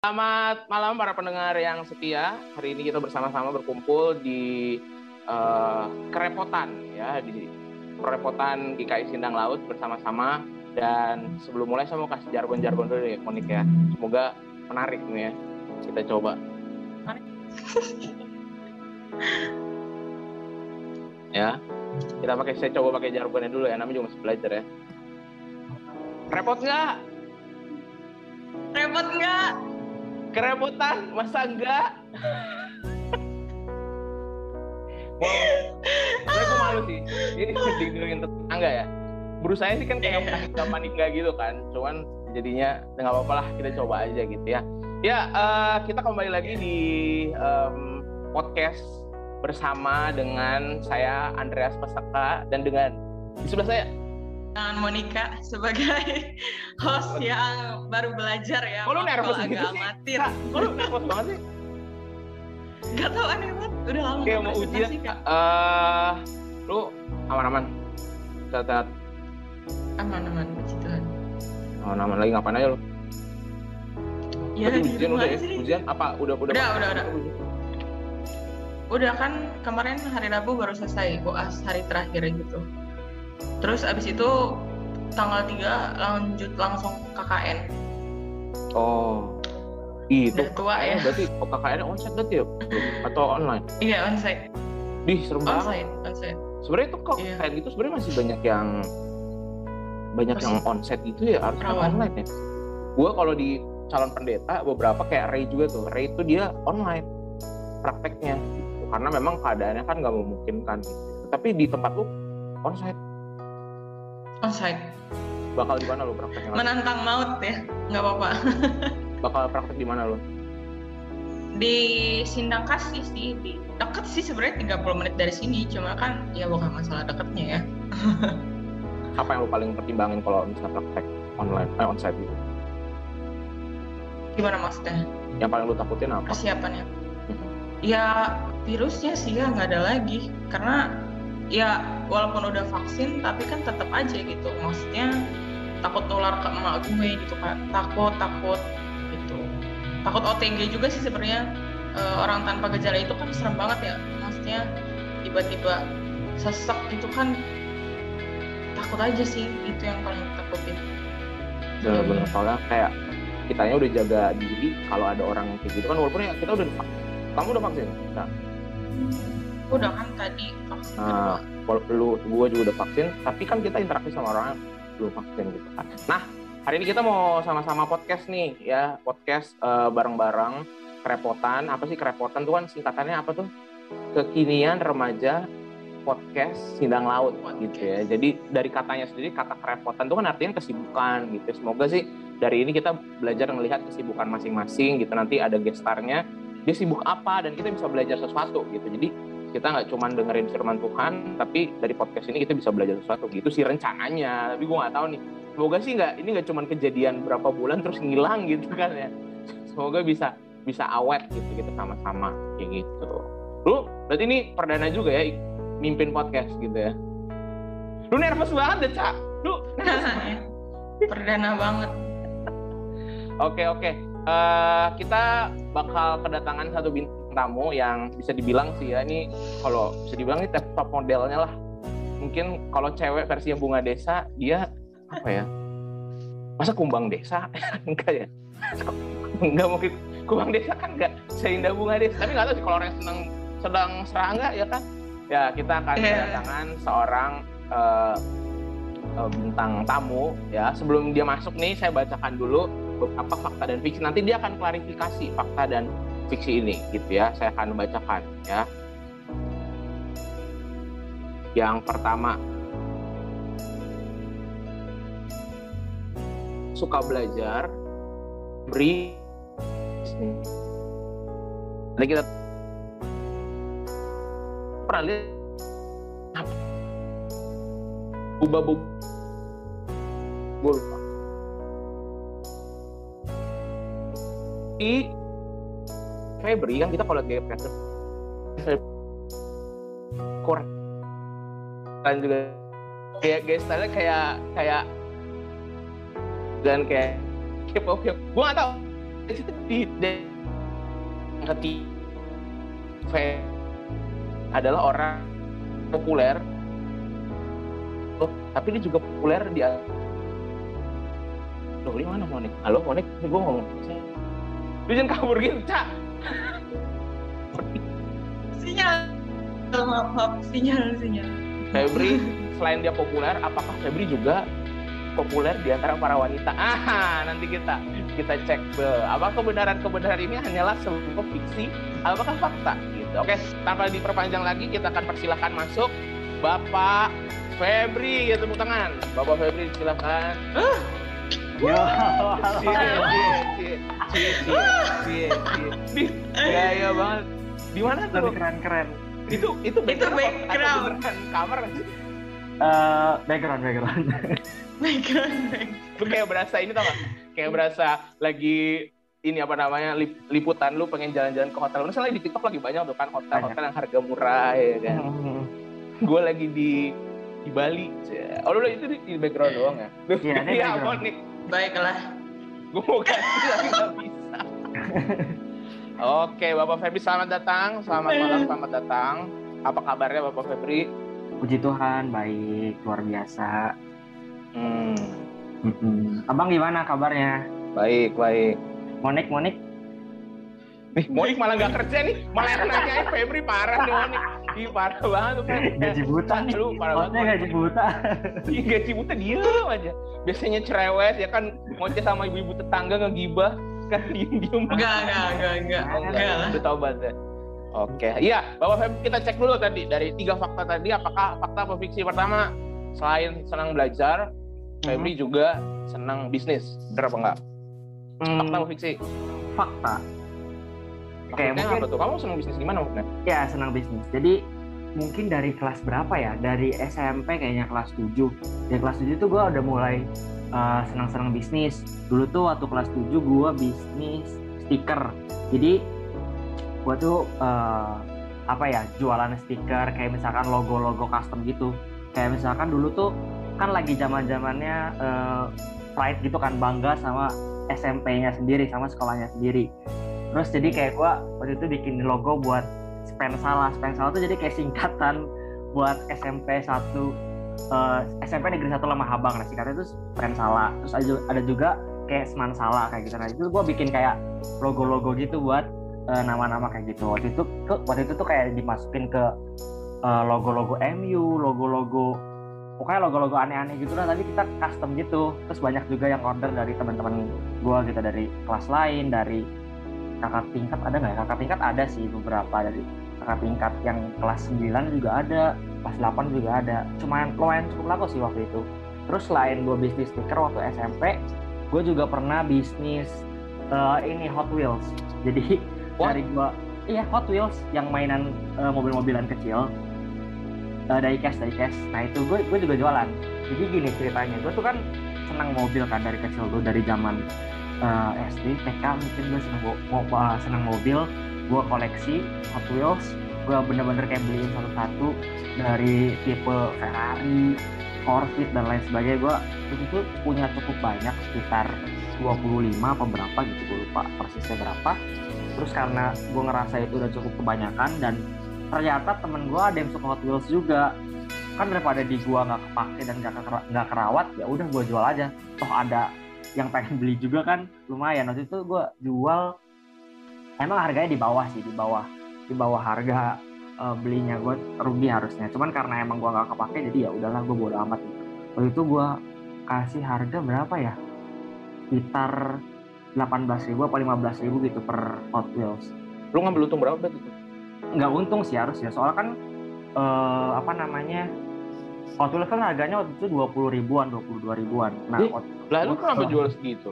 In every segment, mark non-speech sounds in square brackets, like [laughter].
Selamat malam para pendengar yang setia. Hari ini kita bersama-sama berkumpul di uh, kerepotan ya di kerepotan GKI Sindang Laut bersama-sama dan sebelum mulai saya mau kasih jargon-jargon dulu ya Monik ya. Semoga menarik nih ya. Kita coba. ya. Kita pakai saya coba pakai jargonnya dulu ya. Namanya juga masih belajar ya. Repot nggak? Repot nggak? Kerepotan, masa enggak? wow, saya gue malu sih. Ini digituin tetangga ya. Berusaha sih kan kayak Iya. panik panik nggak gitu kan. Cuman jadinya nggak apa-apa lah kita coba aja gitu ya. Ya eh, kita kembali lagi di em, podcast bersama dengan saya Andreas Pasaka dan dengan di sebelah saya Dengan Monica sebagai [laughs] host yang baru belajar ya. Kok lu nervous kalau gitu agak sih? amatir. Kok lu nervous banget sih? [laughs] Gak tau aneh banget. Udah lama Kayak mau ujian. Eh, lu aman-aman. Sehat-sehat. Aman-aman, puji Tuhan. Aman-aman lagi ngapain aja lu? Ya, Berarti di ujian rumah udah ya? Ujian apa? Udah udah. Udah, udah, udah. Udah kan kemarin hari Rabu baru selesai UAS hari terakhir gitu. Terus abis itu tanggal 3 lanjut langsung KKN. Oh. Itu. Udah tua ya. [laughs] Berarti oh, KKN onsite berarti ya? Atau online? Iya, onsite. Dih, serem banget. Onsite, onsite. Sebenarnya itu kok Iya. kayak gitu sebenarnya masih banyak yang banyak Apa yang sih? onsite itu ya Rawan. online ya. Gua kalau di calon pendeta beberapa kayak Ray juga tuh. Ray itu dia online prakteknya gitu. Karena memang keadaannya kan nggak memungkinkan gitu. Tapi di tempat lu onsite Onsite. bakal di mana lu prakteknya? Menantang maut ya. Nggak apa-apa. [laughs] bakal praktek di mana lu? di Sindang Kasih sih di deket sih sebenarnya 30 menit dari sini cuma kan ya bukan masalah deketnya ya [laughs] Apa yang lu paling pertimbangin kalau misalnya praktek online, eh onsite gitu? gimana maksudnya Yang paling lu takutin apa? persiapannya ya virusnya sih ya nggak ada lagi karena ya walaupun udah vaksin tapi kan tetap aja gitu. Maksudnya takut nular ke emak gue gitu kan takut takut gitu. Takut OTG juga sih sebenarnya. Eh, orang tanpa gejala itu kan serem banget ya. Maksudnya tiba-tiba sesek gitu kan takut aja sih. Itu yang paling takutin. Bener-bener. Soalnya kayak kitanya udah jaga diri kalau ada orang yang kayak gitu kan. Walaupun ya kita udah. Kamu udah vaksin? Nah, udah kan tadi vaksin Nah, kedua kalau lu gue juga udah vaksin, tapi kan kita interaksi sama orang yang belum vaksin gitu kan. Nah, hari ini kita mau sama-sama podcast nih ya, podcast eh, bareng-bareng kerepotan. Apa sih kerepotan tuh kan singkatannya apa tuh? Kekinian remaja podcast Sindang Laut gitu ya. Jadi dari katanya sendiri kata kerepotan itu kan artinya kesibukan gitu. Semoga sih dari ini kita belajar melihat kesibukan masing-masing gitu. Nanti ada gestarnya dia sibuk apa dan kita bisa belajar sesuatu gitu. Jadi kita nggak cuma dengerin firman Tuhan, tapi dari podcast ini kita bisa belajar sesuatu gitu sih rencananya. Tapi gue nggak tahu nih. Semoga sih nggak ini nggak cuma kejadian berapa bulan terus ngilang gitu kan ya. Semoga bisa bisa awet gitu kita sama-sama kayak gitu. Lu berarti ini perdana juga ya mimpin podcast gitu ya. Lu nervous banget deh, Cak. Lu [laughs] perdana banget Oke oke. Eh, kita bakal kedatangan satu bintang tamu yang bisa dibilang sih ya ini kalau bisa dibilang ini top modelnya lah. Mungkin kalau cewek versinya bunga desa dia apa ya? Masa kumbang desa? [laughs] enggak ya? Enggak mungkin kumbang desa kan enggak seindah bunga desa. Tapi nggak tahu sih kalau orang yang sedang sedang serangga ya kan? Ya kita akan Iya. kedatangan seorang eh, eh, bintang tamu ya. Sebelum dia masuk nih saya bacakan dulu beberapa fakta dan fiksi. Nanti dia akan klarifikasi fakta dan fiksi ini gitu ya. Saya akan bacakan ya. Yang pertama suka belajar beri Nanti kita pernah lihat? Buba buba gue lupa di Febri kan kita kalau lihat kayak kurang kan juga. Kayak kayak style kayak kayak dan kayak K-pop K-pop. gue gak tau di, ketiga adalah orang populer. Oh, tapi dia juga populer di Loh, ini mana Monik? Halo Monik, ini gue ngomong. Lu jangan kabur gitu, Cak Sinyal Maaf, maaf, sinyal, sinyal Febri, selain dia populer, apakah Febri juga populer di antara para wanita? Ah, nanti kita kita cek be. Apa kebenaran-kebenaran ini hanyalah sebuah fiksi, apakah fakta? Gitu. Oke, tanpa diperpanjang lagi, kita akan persilahkan masuk Bapak Febri, ya tepuk tangan. Bapak Febri, silakan. Yo, Cie, cie, cie, cie. Di, gaya banget. Di mana tuh? keren-keren. Itu itu background. background. atau beneran kamar? Eh, background, background. [laughs] Background, background Lu kayak berasa ini tau gak? Kayak berasa lagi ini apa namanya lip- liputan lu pengen jalan-jalan ke hotel. Misalnya di TikTok lagi banyak tuh kan hotel-hotel yang harga murah ya kan. Hmm. Gue lagi di di Bali. Oh lu itu di, di background doang ya? Iya, ini Iya, background. Baiklah Gue mau ganti tapi gak bisa. Oke, Bapak Febri selamat datang. Selamat malam, selamat datang. Apa kabarnya Bapak Febri? Puji Tuhan, baik, luar biasa. Hmm. Abang gimana kabarnya? baik, baik. Monik, Monik? Nih, Monik malah nggak kerja nih, malah nanyain Febri parah nih Monik. Ih, parah banget tuh Febri. Gaji buta nih. Lu parah banget. Gaji buta. Ih, gaji buta diem aja. Biasanya cerewet ya kan ngoceh sama ibu-ibu tetangga ngegibah kan diem-diem. Enggak, enggak, enggak, enggak Oh, Enggak Udah taubat ya. Oke, iya, Bapak Febri kita cek dulu tadi dari tiga fakta tadi apakah fakta atau fiksi pertama selain senang belajar, Febri juga senang bisnis, bener apa enggak? Hmm, Fakta atau fiksi? fakta. Oke, Maksudnya mungkin apa tuh? Kamu senang bisnis gimana maksudnya? ya senang bisnis. Jadi mungkin dari kelas berapa ya? Dari SMP kayaknya kelas 7. Dari kelas 7 tuh gue udah mulai uh, senang-senang bisnis. Dulu tuh waktu kelas 7 gue bisnis stiker. Jadi gue tuh uh, apa ya jualan stiker kayak misalkan logo-logo custom gitu. Kayak misalkan dulu tuh kan lagi zaman-zamannya uh, pride gitu kan bangga sama SMP-nya sendiri sama sekolahnya sendiri. Terus jadi kayak gue waktu itu bikin logo buat Spensala. Spensala tuh jadi kayak singkatan buat SMP 1 eh, SMP Negeri 1 Lemah Habang. Nah singkatnya itu Spensala. Terus ada, juga kayak Semansala kayak gitu. Nah itu gue bikin kayak logo-logo gitu buat eh, nama-nama kayak gitu. Waktu itu ke- waktu itu tuh kayak dimasukin ke eh, logo-logo MU, logo-logo pokoknya logo-logo aneh-aneh gitu lah tapi kita custom gitu terus banyak juga yang order dari teman-teman gue gitu dari kelas lain dari kakak tingkat ada nggak ya? Kakak tingkat ada sih beberapa dari kakak tingkat yang kelas 9 juga ada kelas 8 juga ada. Cuman lumayan cukup laku sih waktu itu. Terus selain gue bisnis stiker waktu SMP gue juga pernah bisnis eh, ini Hot Wheels. [laughs] Jadi What? dari gue iya Hot Wheels yang mainan eh, mobil-mobilan kecil uh, diecast diecast nah itu gue gue juga jualan. Jadi gini ceritanya gue tuh kan senang mobil kan dari kecil gue dari zaman uh, SD TK mungkin gue mo- uh, senang mobil. Gue koleksi Hot Wheels. Gue bener-bener kayak beliin satu-satu dari tipe Ferrari Corvette dan lain sebagainya. Gue itu punya cukup banyak sekitar 25 apa berapa gitu gue lupa persisnya berapa. Terus karena gue ngerasa itu udah cukup kebanyakan dan ternyata temen gue ada yang suka Hot Wheels juga. Kan daripada di gua nggak kepake dan nggak nggak kerawat ya udah gue jual aja. Toh ada yang pengen beli juga kan lumayan waktu itu gue jual emang harganya di bawah sih di bawah di bawah harga eh, belinya gue rugi harusnya cuman karena emang gua nggak kepake jadi ya udahlah gue bodo amat gitu. waktu itu gue kasih harga berapa ya sekitar 18.000 ribu apa 15.000 ribu gitu per Hot Wheels Lu ngambil untung berapa itu? nggak untung sih harusnya soalnya kan eh, apa namanya Wheels kan harganya waktu itu 20 ribuan 22 ribuan nah Ih, Hot- Lah lu Gua- kenapa jual segitu?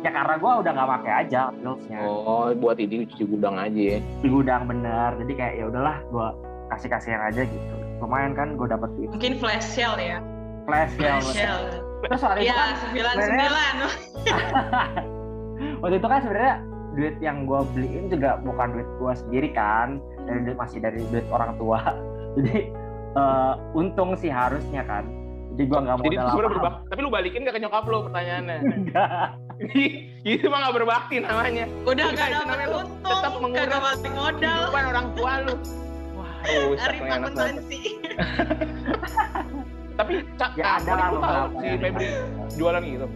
ya karena gue udah nggak pakai aja Wheels-nya Oh, buat ini cuci gudang aja ya. di gudang bener jadi kayak ya udahlah gue kasih kasihan aja gitu lumayan kan gue dapet duit Mungkin flash sale ya. flash ya Flash sale. terus soal itu Iya, kan sembilan sebenarnya- sembilan. [laughs] [laughs] waktu itu kan sebenarnya duit yang gue beliin juga bukan duit gue sendiri kan dari duit masih dari duit orang tua [laughs] jadi eh, untung sih harusnya kan jadi gue nggak Jadi modal sebenarnya apa-apa berubah. Tapi lu balikin gak ke nyokap lu pertanyaannya? [laughs] enggak itu mah gak berbakti namanya. Udah gak lu untung, tetap balik modal. Kehidupan orang tua lu. Wah, rusak nih anak. [laughs] Tapi Cak, Ya, ah, ada lah lu tahu si Febri jualan gitu.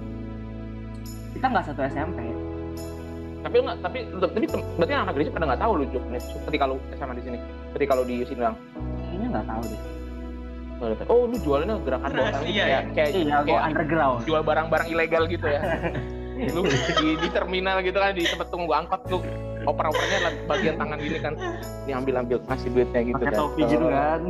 kita nggak satu SMP Tapi lu nggak, tapi tapi berarti anak Gresik pada nggak tahu lu nih, ketika lu SMA di sini, ketika lu di Sindang. Kayaknya nggak tahu deh. Oh, lu jualannya gerakan bawah tanah gitu ya? ya? Kayak, iya kayak underground. jual barang-barang ilegal gitu ya. [laughs] lu di, di terminal gitu kan di tempat tunggu angkot lu oper-opernya bagian tangan gini kan. Ini ambil ambil kasih duitnya gitu pakai kan. topi gitu kan.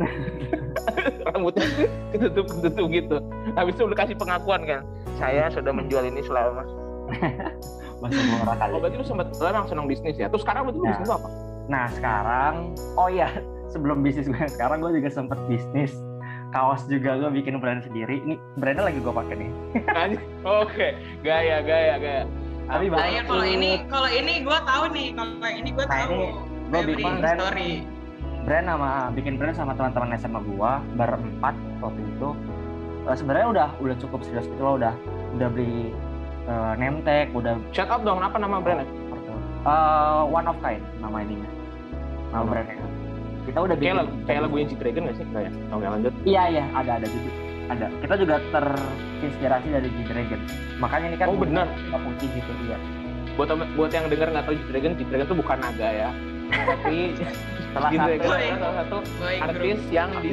[laughs] rambutnya ketutup ketutup gitu. Habis itu lu kasih pengakuan kan. Saya sudah menjual ini selama. [laughs] Bahasa murah kali oh berarti lu sempat lu emang senang bisnis ya? Terus sekarang lu Ya. bisnis apa? Nah sekarang, oh iya sebelum bisnis gue yang sekarang gue juga sempet bisnis kaos juga gue bikin brand sendiri. Ini brandnya lagi gue pakai nih. [laughs] Oke gaya gaya gaya Tapi Nah, ya, kalau ini kalau ini gue tahu nih, kalau yang ini gue Nah, tahu. Febri bikin brand. story. brand sama bikin brand sama teman-teman SMA gue berempat waktu itu. Eh, Sebenarnya udah udah cukup serius gitu loh, udah udah beli eh, name tag, udah shout out dong apa nama brandnya eh, one of kind nama ininya, nama brandnya. Kita udah bikin kayak lagu kayak lagu yang G-Dragon nggak sih nggak ya oke lanjut Iya iya ada ada juga ada. Kita juga terinspirasi dari G-Dragon. Makanya ini kan Oh, benar. putih gitu iya. buat buat yang dengar nggak tahu G-Dragon G-Dragon tuh bukan naga ya tapi [laughs] Salah satu Baik. adalah salah satu Baik, bro. artis yang di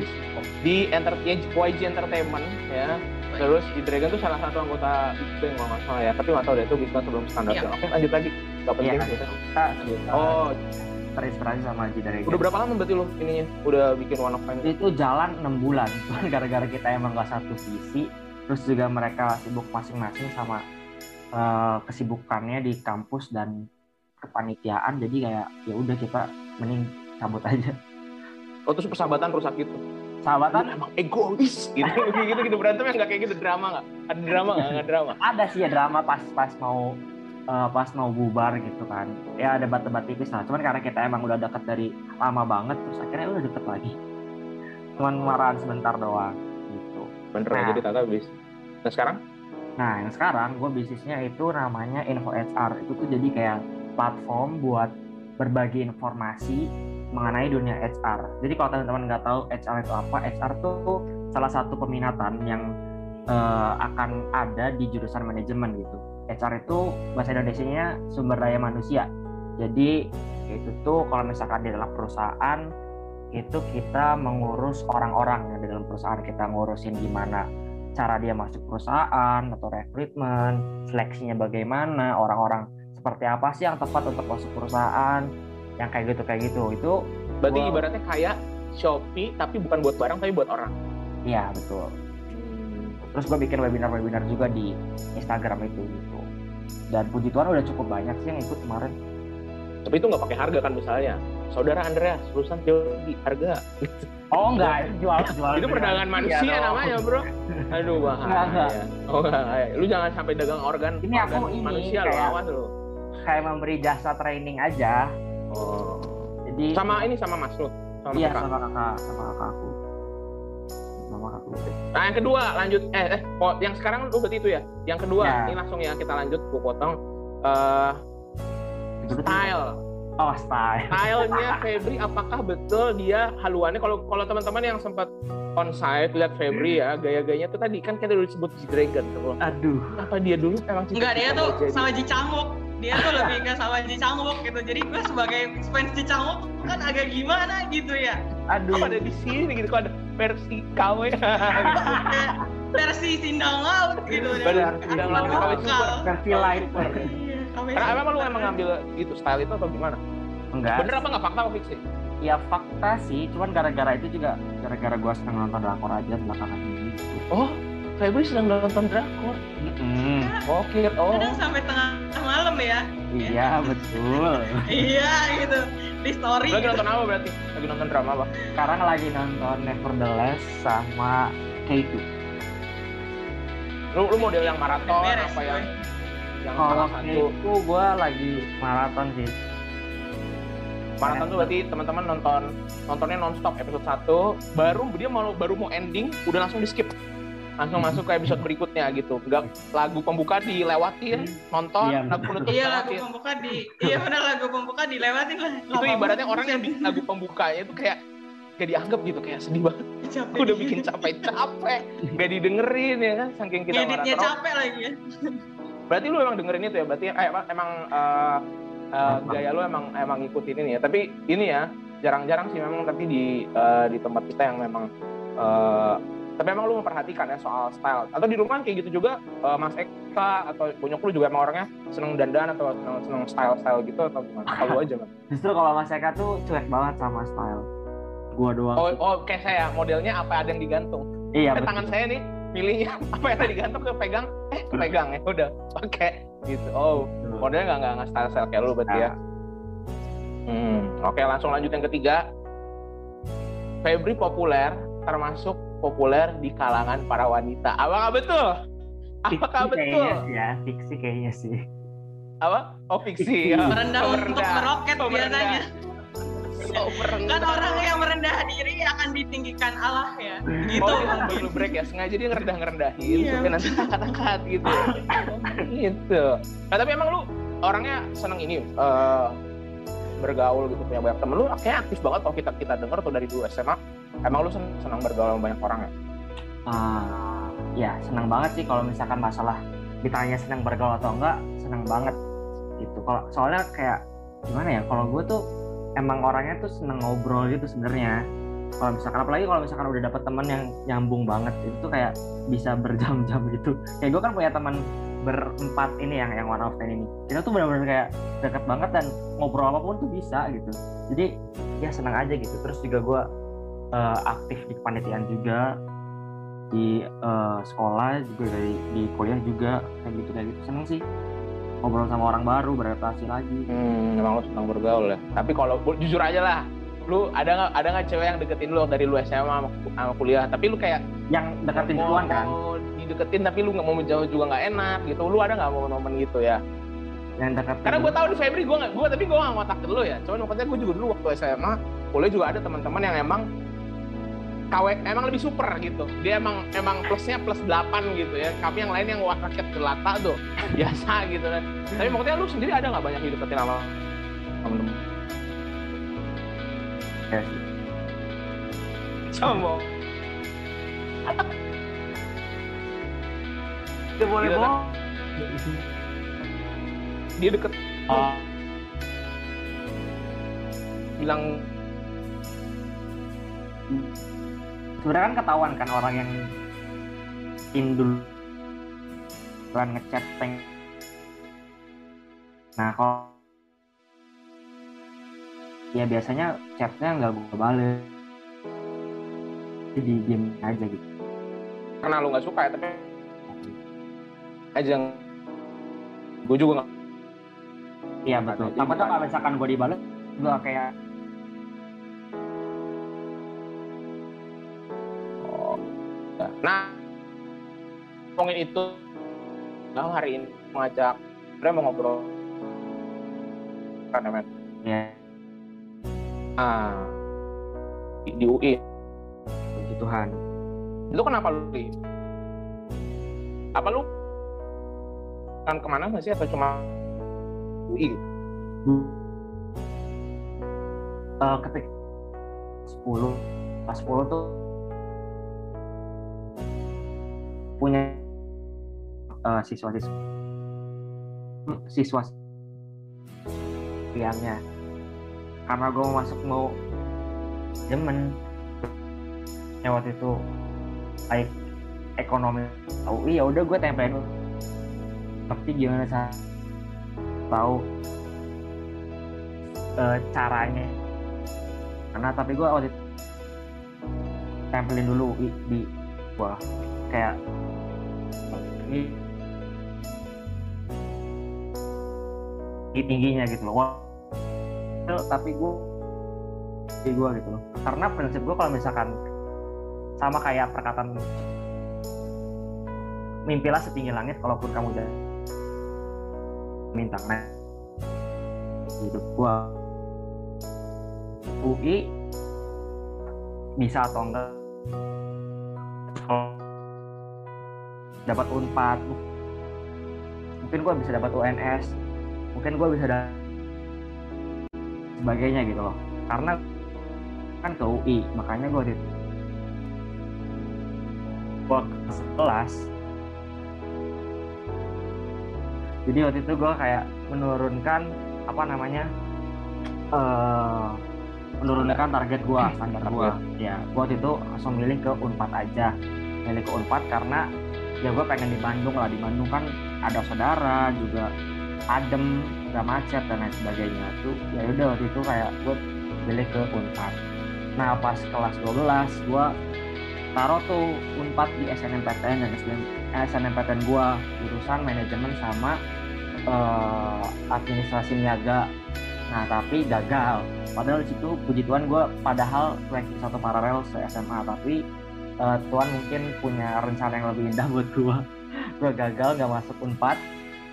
di enter YG Entertainment ya terus di Dragon tuh salah satu anggota Big Bang kalau nggak salah ya tapi nggak tahu deh itu bisa sebelum standar Iya. oke lanjut lagi nggak penting Iya. gitu. kita oh oh terinspirasi sama G-Dragon. udah berapa lama berarti lo ininya? Udah bikin one of kind? Itu jalan 6 bulan. [laughs] Cuman gara-gara kita emang nggak satu visi terus juga mereka sibuk masing-masing sama eh, kesibukannya di kampus dan kepanitiaan. Jadi kayak ya udah kita mending cabut aja. Oh terus persahabatan rusak gitu? Sahabatan emang egois gitu. [laughs] Kayak gitu gitu berantem nggak kayak gitu. Drama nggak? Ada drama nggak? Nggak drama? Ada sih ya drama pas pas mau eh, pas mau bubar gitu kan ya ada debat-debat tipis lah cuman karena kita emang udah deket dari lama banget terus akhirnya udah deket lagi cuman marahan sebentar doang gitu bener ya Nah. jadi tata bis nah sekarang Nah, yang sekarang gue bisnisnya itu namanya Info HR. Itu tuh jadi kayak platform buat berbagi informasi mengenai dunia HR. Jadi kalau teman-teman nggak tahu HR itu apa, HR tuh salah satu peminatan yang eh, akan ada di jurusan manajemen gitu. HR itu bahasa Indonesianya sumber daya manusia. Jadi itu tuh kalau misalkan di dalam perusahaan itu kita mengurus orang-orang yang di dalam perusahaan kita ngurusin gimana cara dia masuk perusahaan atau rekrutmen, seleksinya bagaimana, orang-orang seperti apa sih yang tepat untuk masuk perusahaan, yang kayak gitu kayak gitu. Itu berarti Wow. ibaratnya kayak Shopee tapi bukan buat barang tapi buat orang ya betul. Terus gue bikin webinar-webinar juga di Instagram itu gitu. Dan puji Tuhan udah cukup banyak sih yang ikut kemarin. tapi itu nggak pakai harga kan misalnya saudara Andreas lulusan teologi harga Oh enggak, itu jual [laughs] jual. itu perdagangan manusia Iya dong. namanya bro aduh Enggak, [laughs] enggak. bahaya oh enggak bahaya. lu jangan sampai dagang organ Ini aku organ ini, manusia lo awas lo Kayak memberi jasa training aja. oh Jadi sama ini sama mas lu sama iya kakak. sama kakak sama kakak aku. Sama nah yang kedua lanjut eh eh oh, yang sekarang lu berarti itu ya yang kedua Ya. ini langsung ya kita lanjut gua potong Eh tuh- style Oh style. stylenya [laughs] Febri apakah betul dia haluannya kalau kalau teman-teman yang sempat onsite lihat Febri ya gaya-gayanya tuh tadi kan kita dulu disebut si Dragon tuh Aduh. apa dia dulu emang Enggak dia tuh jadi? sama Cicanguk. Dia tuh lebih ke sama Cicanguk gitu. Jadi gue sebagai fans Cicanguk kan agak gimana gitu ya. Aduh. kok ada di sini gitu kok ada versi KW [laughs] versi Sindang Laut gitu. Benar, Laut, KW. Versi light. Iya, KW karena emang lu emang ngambil itu style itu atau gimana Enggak. bener apa nggak fakta apa fix sih Ya fakta sih, cuman gara-gara itu juga gara-gara gua seneng nonton drakor aja belakangan ini. Gitu. oh Febri sedang nonton drakor Mm-mm. oke oh Kadang sampai tengah malam ya. Iya betul. [laughs] Iya gitu. Di story. lagi gitu. nonton apa berarti lagi nonton drama apa Sekarang lagi nonton Nevertheless sama K2. lu, lu model yang maraton Beres, apa yang gue. yang Kalau salah satu K2 gua lagi maraton sih. maraton tuh berarti teman-teman nonton nontonnya nonstop episode 1 baru dia mau baru mau ending udah langsung di skip langsung masuk ke episode berikutnya gitu. Nggak lagu pembuka dilewatin nonton Iya, lagu penutup iya lagu pembuka di iya benar lagu pembuka dilewatin lah itu ibaratnya orang yang bikin lagu pembukanya itu kayak gak dianggap gitu kayak sedih banget. Capek. Aku udah bikin capek-capek gak didengerin ya kan saking kita editnya marah. capek lagi ya. Berarti lu emang dengerin itu ya? Berarti eh, emang, emang eh, eh, gaya lu emang emang ngikutin ini ya? Tapi ini ya jarang-jarang sih memang tapi di eh, di tempat kita yang memang eh, tapi emang lu memperhatikan ya soal style atau di rumah kayak gitu juga eh, Mas Eka atau bonyok lu juga emang orangnya seneng dandan atau seneng, seneng style-style gitu atau gimana atau lu aja man? [laughs] Justru kalau Mas Eka tuh cuek banget sama style. Gua doang. oh, oh kayak saya modelnya apa ada yang digantung iya, Eh, betul. tangan saya nih milihnya [laughs] apa yang tadi digantung ke pegang eh kepegang ya udah pakai gitu oh Betul. modelnya nggak nggak nggak style style kayak lu berarti ya hmm oke langsung lanjut yang ketiga Febri populer termasuk populer di kalangan para wanita. Apakah betul? Apakah Fiksi betul? Kayaknya sih ya, fiksi kayaknya sih. apa? Oh fiksi. Ya. Merendah Oh, untuk meroket Oh, merendah. biasanya Oh, merendah. kan orang yang merendah diri akan ditinggikan Allah ya. Gitu. Oh, dia break ya, sengaja dia ngerendah ngerendahin Iya. supaya nanti angkat-angkat gitu. Oh, gitu. Nah, tapi emang lu orangnya seneng ini eh, bergaul gitu punya banyak temen. Lu kayak aktif banget kalau kita kita denger tuh dari dulu SMA emang lu seneng bergaul sama banyak orang ya Ah, ya senang banget sih kalau misalkan masalah ditanya senang bergaul atau enggak, senang banget gitu. Kalau soalnya kayak gimana ya? Kalau gue tuh emang orangnya tuh seneng ngobrol gitu sebenarnya. Kalau misalkan apalagi kalau misalkan udah dapet teman yang nyambung banget itu tuh kayak bisa berjam-jam gitu. Kayak gue kan punya teman berempat ini yang yang one of ten ini. Kita tuh benar-benar kayak deket banget dan ngobrol apa pun tuh bisa gitu. Jadi ya senang aja gitu. Terus juga gue eh, aktif di kepanitiaan juga di eh, sekolah juga dari di kuliah juga kayak gitu kayak gitu. Seneng sih ngobrol sama orang baru beradaptasi lagi. Hmm, emang lu seneng bergaul ya? Tapi kalau jujur aja lah lu ada nggak ada nggak cewek yang deketin lu dari lu SMA sama, sama kuliah? Tapi lu kayak yang deketin duluan kan? mau dideketin tapi lu nggak mau menjauh juga nggak enak gitu. Lu ada nggak momen-momen gitu ya? Yang deketin karena gue tahu di Febri gue nggak gue tapi gue nggak mau takut lu ya. Cuman maksudnya gue juga dulu waktu SMA kuliah juga ada teman-teman yang emang KW emang lebih super gitu. Dia emang emang plusnya plus 8 gitu ya. Tapi yang lain yang wah rakyat jelata tuh [laughs] biasa gitu kan. Tapi maksudnya lu sendiri ada nggak banyak dideketin sama temen-temen ya sih. sama itu boleh Gitu kan? bohong. Dia deket. Oh, bilang sebenarnya kan ketahuan kan orang yang indul kan ngechat peng nah kalau ya biasanya chatnya nggak gue balik di game aja gitu. Karena lu nggak suka ya tapi aja gue juga nggak iya betul. Bukan- kalau misalkan gue dibalik gue kayak Nah, ngomongin itu, nah hari ini mengajak, sebenarnya mau ngobrol kan men. ya Ah, di, di UI. puji Tuhan Itu kenapa lu? Apa lu kan ke mana nggak sih atau cuma UI? gitu? Eh, ketik 10 pas 10 tuh punya eh, siswa siswa karena gue masuk mau demen. Ya waktu itu baik ekonomi. UI ya udah gue tempelin tapi gimana saya tahu eh, caranya. Karena tapi gue waktu itu tempelin dulu di gua kayak tinggi tingginya gitu loh. Tapi gue di gue gitu loh. Karena prinsip gue kalau misalkan sama kayak perkataan mimpilah setinggi langit kalaupun kamu udah minta. Nah hidup gue UI bisa atau enggak dapat unpad. Mungkin gue bisa dapat UNS mungkin gue bisa dapat sebagainya gitu loh. Karena kan ke UI makanya gue di gue kelas. Jadi waktu itu gue kayak menurunkan apa namanya uh, menurunkan target gue [clears throat] standar gue ya gue waktu itu langsung milih ke unpad aja. Milih ke unpad karena ya gue pengen di Bandung lah. Di Bandung kan ada saudara juga adem gak macet dan lain sebagainya. Tuh ya udah waktu itu kayak gue pilih ke unpad. Nah pas kelas 12 gue taruh tuh unpad di SNMPTN dan SNMPTN gue jurusan manajemen sama uh, administrasi niaga. Nah tapi gagal. Padahal di situ puji Tuhan gue padahal ranking satu paralel se SMA tapi uh, Tuhan mungkin punya rencana yang lebih indah buat gue gue gagal gak masuk unpad.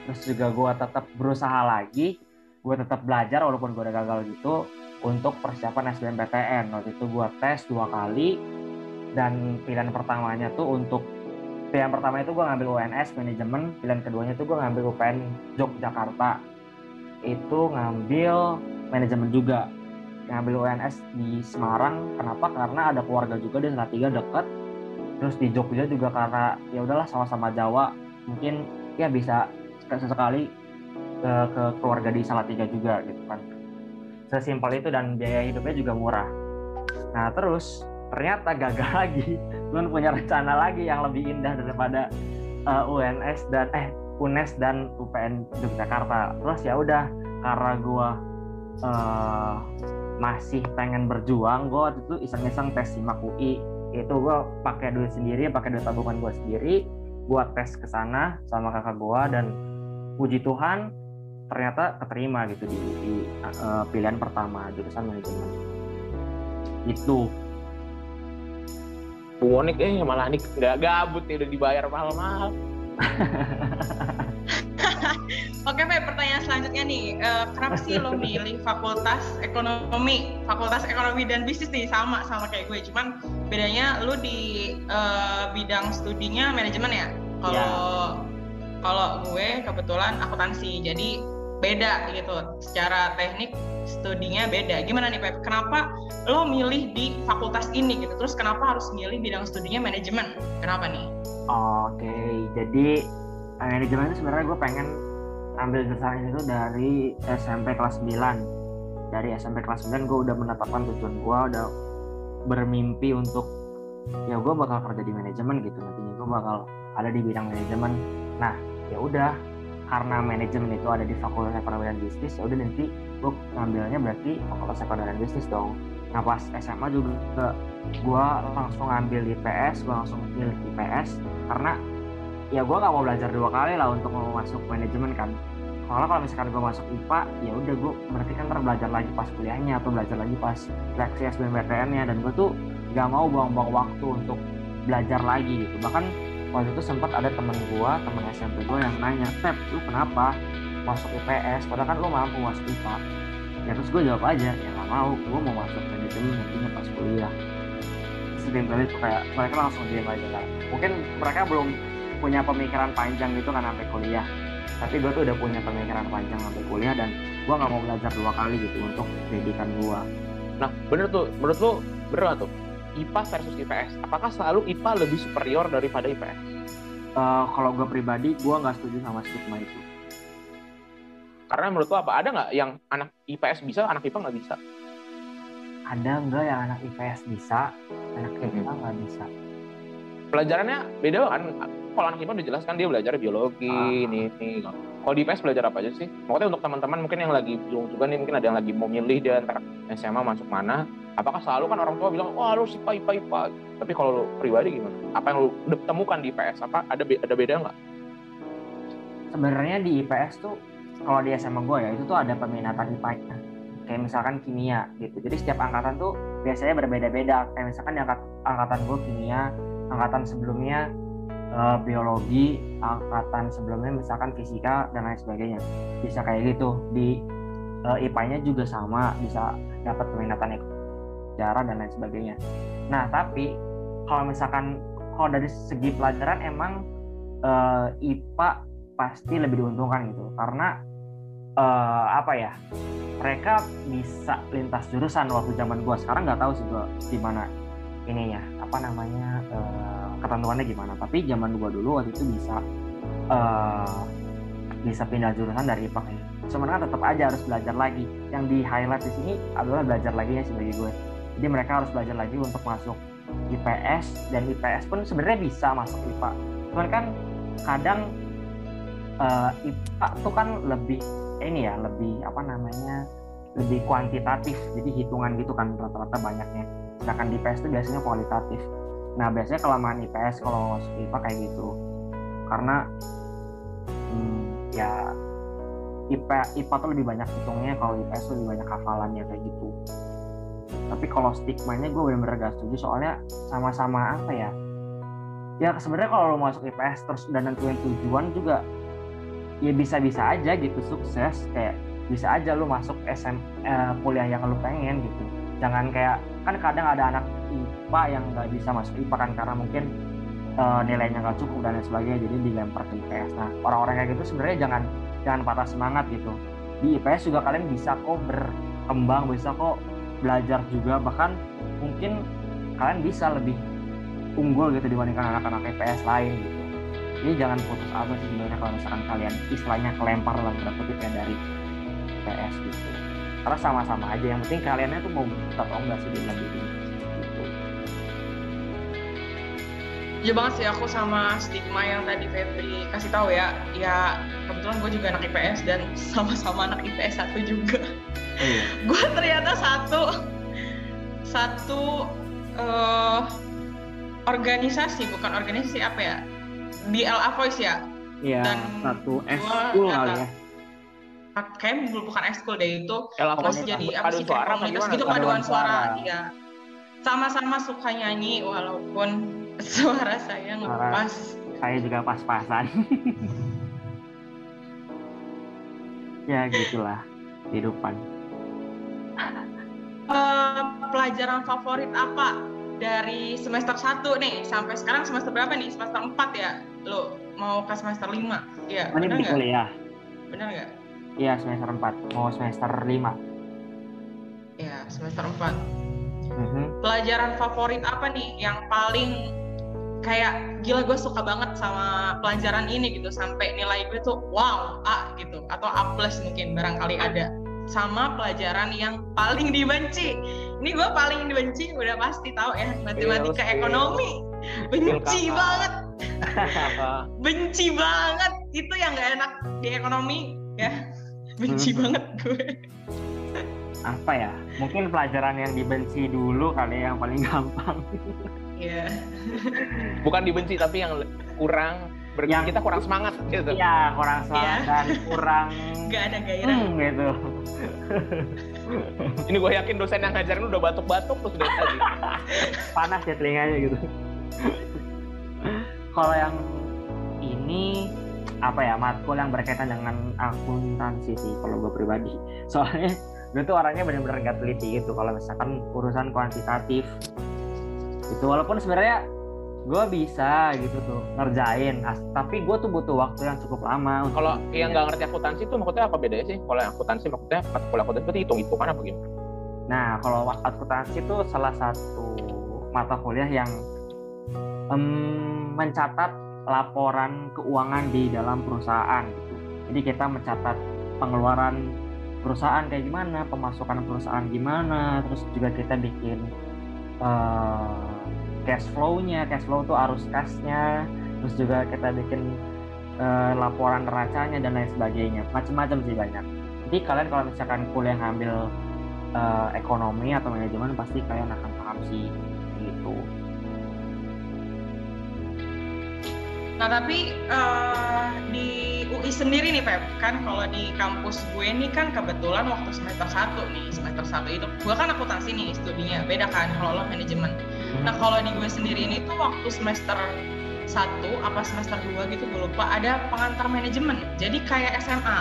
Terus juga gue tetap berusaha lagi. Gue tetap belajar walaupun gue udah gagal gitu untuk persiapan SBMPTN waktu itu gue tes dua kali. Dan pilihan pertamanya tuh untuk pilihan pertama itu gue ngambil UNS manajemen. Pilihan keduanya tuh gue ngambil UPN Yogyakarta. Itu ngambil manajemen juga ngambil UNS di Semarang. Kenapa? Karena ada keluarga juga di Salatiga deket. Terus di Jogja juga karena ya udahlah sama-sama Jawa. Mungkin ya bisa sesekali ke, ke keluarga di Salatiga juga gitu kan. Sesimpel itu dan biaya hidupnya juga murah. Nah terus ternyata gagal [laughs] lagi. Tuhan punya rencana lagi yang lebih indah daripada uh, eh, UNS dan eh UNES dan UPN Yogyakarta. Terus ya udah karena gue uh, masih pengen berjuang gue waktu itu iseng-iseng tes simak UI itu gue pakai duit sendiri pakai duit tabungan gue sendiri buat tes ke sana sama kakak gue dan puji Tuhan ternyata keterima gitu di, di uh, pilihan pertama jurusan manajemen. Itu. Bu Monik eh malah nih nggak gabut nih udah dibayar mahal-mahal [laughs] [laughs] Oke, Pak, pertanyaan selanjutnya nih. Uh, kenapa sih lo milih fakultas ekonomi, fakultas ekonomi dan bisnis nih sama sama kayak gue. Cuman bedanya lo di uh, bidang studinya manajemen ya. Kalau yeah. kalau gue kebetulan akuntansi. Jadi beda gitu. Secara teknik studinya beda. Gimana nih, Pak? Kenapa lo milih di fakultas ini gitu? Terus kenapa harus milih bidang studinya manajemen? Kenapa nih? Oke, okay, jadi manajemen itu sebenarnya gue pengen ambil jurusan itu dari SMP kelas 9 dari SMP kelas 9 gue udah menetapkan tujuan gue udah bermimpi untuk ya gue bakal kerja di manajemen gitu. Nantinya gue bakal ada di bidang manajemen. Nah ya udah karena manajemen itu ada di fakultas ekonomi dan bisnis ya udah nanti gue ngambilnya berarti fakultas ekonomi dan bisnis dong. Nah pas SMA juga gue langsung ngambil IPS gue langsung pilih IPS karena ya gue gak mau belajar dua kali lah untuk mau masuk manajemen kan. Kalau kalau misalkan gue masuk IPA ya udah gue berarti kan belajar lagi pas kuliahnya atau belajar lagi pas seleksi SBMPTN nya dan gue tuh gak mau buang-buang waktu untuk belajar lagi gitu. Bahkan waktu itu sempat ada temen gue temen SMP gue yang nanya Pep lu kenapa masuk IPS padahal kan lu mampu masuk IPA ya terus gue jawab aja ya gak mau. Gue mau masuk manajemen nantinya pas kuliah. Setimpel itu kayak mereka langsung diam aja lah mungkin mereka belum punya pemikiran panjang gitu kan sampai kuliah. Tapi gue tuh udah punya pemikiran panjang sampai kuliah dan gue nggak mau belajar dua kali gitu untuk pendidikan gue nah bener tuh menurut lo bener tuh? IPA versus IPS apakah selalu IPA lebih superior daripada IPS uh, eh, kalau gue pribadi gue nggak setuju sama stigma itu. Karena menurut lo apa? Ada nggak yang anak IPS bisa anak IPA nggak bisa? Ada nggak yang anak IPS bisa anak IPA nggak bisa? Pelajarannya beda kan kalau anak IPA udah jelas kan dia belajar biologi ah. ini ini. Kalau di IPS belajar apa aja sih? Makanya untuk teman-teman mungkin yang lagi bingung juga nih mungkin ada yang lagi mau milih dia antara SMA masuk mana. Apakah selalu kan orang tua bilang oh harus IPA IPA IPA tapi kalau lu pribadi gimana? Apa yang lu temukan di IPS apa ada ada beda nggak? Sebenarnya di IPS tuh kalau di SMA gue ya itu tuh ada peminatan IPA kayak misalkan kimia gitu. Jadi setiap angkatan tuh biasanya berbeda-beda. Kayak misalkan di angkatan gue kimia angkatan sebelumnya uh, biologi, angkatan sebelumnya misalkan fisika dan lain sebagainya. Bisa kayak gitu. Di uh, eh, IPA-nya juga sama, bisa dapat peminatan sejarah dan lain sebagainya. Nah, tapi kalau misalkan kalau dari segi pelajaran emang uh, IPA pasti lebih diuntungkan gitu karena uh, apa ya mereka bisa lintas jurusan waktu zaman gua sekarang nggak tahu sih gua gimana ini ya apa namanya uh, ketentuannya gimana. Tapi zaman gua dulu waktu itu bisa uh, bisa pindah jurusan dari IPA ke sebenarnya tetap aja harus belajar lagi. Yang di highlight di sini adalah belajar lagi ya sebagai gue jadi mereka harus belajar lagi untuk masuk IPS dan IPS pun sebenarnya bisa masuk IPA cuman kan kadang uh, IPA tuh kan lebih ini ya lebih apa namanya lebih kuantitatif. Jadi hitungan gitu kan rata-rata banyaknya sedangkan di IPS itu biasanya kualitatif. Nah biasanya kelamaan IPS kalau masuk IPA kayak gitu. Karena hmm, ya IPA IPA tuh lebih banyak hitungnya kalau IPS tuh lebih banyak hafalannya kayak gitu. Tapi kalau stigmanya gue benar-benar gak setuju soalnya sama-sama apa ya ya sebenarnya kalau lo masuk IPS terus udah nentuin tujuan juga ya bisa-bisa aja gitu sukses kayak bisa aja lu masuk SM eh, kuliah yang lu pengen gitu jangan kayak kan kadang ada anak IPA yang nggak bisa masuk IPA kan karena mungkin uh, nilainya nggak cukup dan lain sebagainya jadi dilempar ke IPS nah orang-orang kayak gitu sebenarnya jangan jangan patah semangat gitu. Di IPS juga kalian bisa kok berkembang bisa kok belajar juga. Bahkan mungkin kalian bisa lebih unggul gitu dibandingkan anak-anak IPS lain gitu. Jadi jangan putus asa sih sebenarnya kalau misalkan kalian istilahnya kelempar dalam tanda ya dari PS gitu karena sama-sama aja yang penting kaliannya tuh mau atau enggak sih di lebih gitu Ya banget sih aku sama stigma yang tadi Febri kasih tahu ya. Ya kebetulan gue juga anak IPS dan [laughs] sama-sama anak IPS satu juga. Iya. [laughs] gue ternyata satu satu uh, organisasi bukan organisasi apa ya di LA Voice ya. Iya. Dan satu ekskul kali ya. Kayaknya bukan ekskul deh itu. LA Voice jadi apa sih kayak komunitas gitu paduan suara. Iya. Sama-sama suka nyanyi walaupun [laughs] suara saya ngepas. Saya juga pas-pasan. [laughs] ya gitulah kehidupan. Uh, [laughs] pelajaran favorit apa dari semester 1 nih sampai sekarang semester berapa nih? Semester 4 ya? Lo mau ke semester 5? Iya, oh, benar nggak? ya Benar nggak? Iya, semester 4. Mau semester 5. Iya, semester 4. Mm -hmm. Pelajaran favorit apa nih yang paling kayak gila gue suka banget sama pelajaran ini gitu sampai nilai gue tuh wow A gitu atau A plus mungkin barangkali ada sama pelajaran yang paling dibenci. Ini gue paling dibenci udah pasti tahu ya matematika iya, ekonomi. Benci banget. [laughs] benci banget. Itu yang gak enak di ekonomi ya. Benci hmm. banget gue. Apa ya? Mungkin pelajaran yang dibenci dulu kali ya, yang paling gampang. Iya. Bukan dibenci tapi yang kurang Ber yang kita kurang semangat gitu. Iya, kurang semangat ya. dan kurang nggak ada gairah hmm, gitu. Ini gue yakin dosen yang ngajarin udah batuk-batuk tuh sudah tadi. [laughs] Panas ya telinganya gitu. Kalau yang ini apa ya matkul yang berkaitan dengan akuntansi sih kalau gue pribadi. [laughs] Soalnya gue tuh orangnya benar-benar nggak teliti gitu kalau misalkan urusan kuantitatif. Itu walaupun sebenarnya gue bisa gitu tuh ngerjain. Tapi gue tuh butuh waktu yang cukup lama kalau yang nggak ngerti akuntansi tuh maksudnya apa bedanya sih? Kalau yang akuntansi maksudnya matkul akuntansi berarti hitung hitungan apa gimana? Nah kalau akuntansi itu salah satu mata kuliah yang um, mencatat laporan keuangan di dalam perusahaan gitu jadi kita mencatat pengeluaran perusahaan kayak gimana pemasukan perusahaan gimana terus juga kita bikin uh, cash flow-nya, cash flow itu arus kasnya, terus juga kita bikin uh, laporan neracanya dan lain sebagainya, macam-macam sih banyak. Jadi kalian kalau misalkan kuliah ngambil uh, ekonomi atau manajemen pasti kalian akan paham sih gitu. Nah tapi uh, di UI sendiri nih Pep, kan kalau di kampus gue nih kan kebetulan waktu semester 1 nih, semester 1 itu gue kan akuntansi nih studinya, beda kan kalau lo manajemen. Nah kalau di gue sendiri ini tuh waktu semester satu apa semester 2 gitu gue lupa ada pengantar manajemen. Jadi kayak SMA.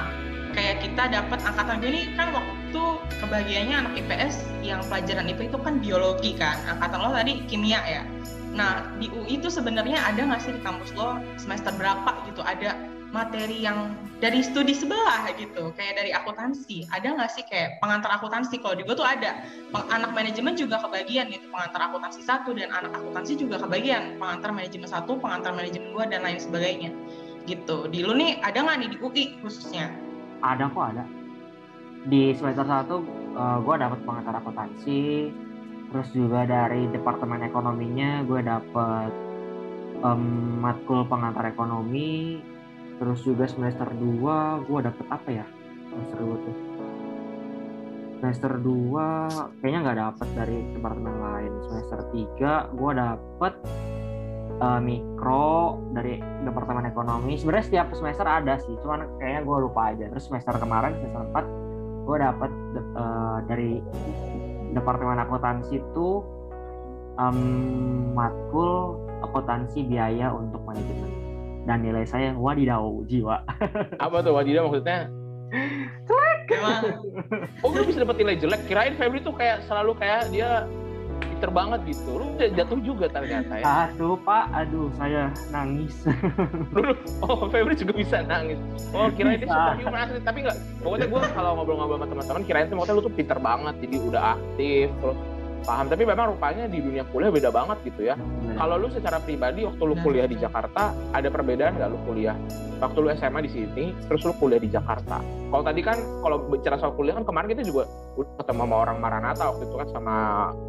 Kayak kita dapat angkatan gue ini kan waktu kebahagiaannya anak IPS yang pelajaran itu itu kan biologi kan. Angkatan lo tadi kimia ya. Nah, di UI itu sebenarnya ada nggak sih di kampus lo semester berapa gitu? Ada materi yang dari studi sebelah gitu, kayak dari akuntansi. Ada nggak sih kayak pengantar akuntansi? Kalau di gue tuh ada. Anak manajemen juga kebagian gitu, pengantar akuntansi satu dan anak akuntansi juga kebagian pengantar manajemen satu, pengantar manajemen dua dan lain sebagainya. Gitu. Di lu nih ada nggak nih di UI khususnya? Ada kok ada. Di semester satu uh, gue dapat pengantar akuntansi, terus juga dari departemen ekonominya gue dapet um, matkul pengantar ekonomi. Terus juga semester 2 gue dapet apa ya? Semester 2 tuh. Semester 2 kayaknya nggak dapet dari departemen lain. Semester 3 gue dapet uh, mikro dari departemen ekonomi. Sebenarnya setiap semester ada sih cuman kayaknya gue lupa aja. Terus semester kemarin semester 4 gue dapet uh, dari departemen akuntansi itu um, matkul akuntansi biaya untuk manajemen. Dan nilai saya wadidaw jiwa. [laughs] Apa tuh wadidaw maksudnya? Jelek! Oh lu bisa dapat nilai jelek? Kirain Febri tuh kayak selalu kayak dia pinter banget gitu. Lu udah jatuh juga ternyata ya. Aduh pak. Aduh saya nangis. [laughs] Oh Febri juga bisa nangis. Oh kirain dia superhuman asli tapi enggak pokoknya gue kalau ngobrol-ngobrol sama teman-teman kirain tuh maksudnya lu tuh pinter banget. Jadi udah aktif terus paham tapi memang rupanya di dunia kuliah beda banget gitu ya. Kalau lu secara pribadi waktu lu kuliah di Jakarta ada perbedaan nggak lu kuliah? Waktu lu SMA di sini terus lu kuliah di Jakarta. Kalau tadi kan kalau bicara soal kuliah kan kemarin kita juga udah ketemu sama orang Maranata waktu itu kan sama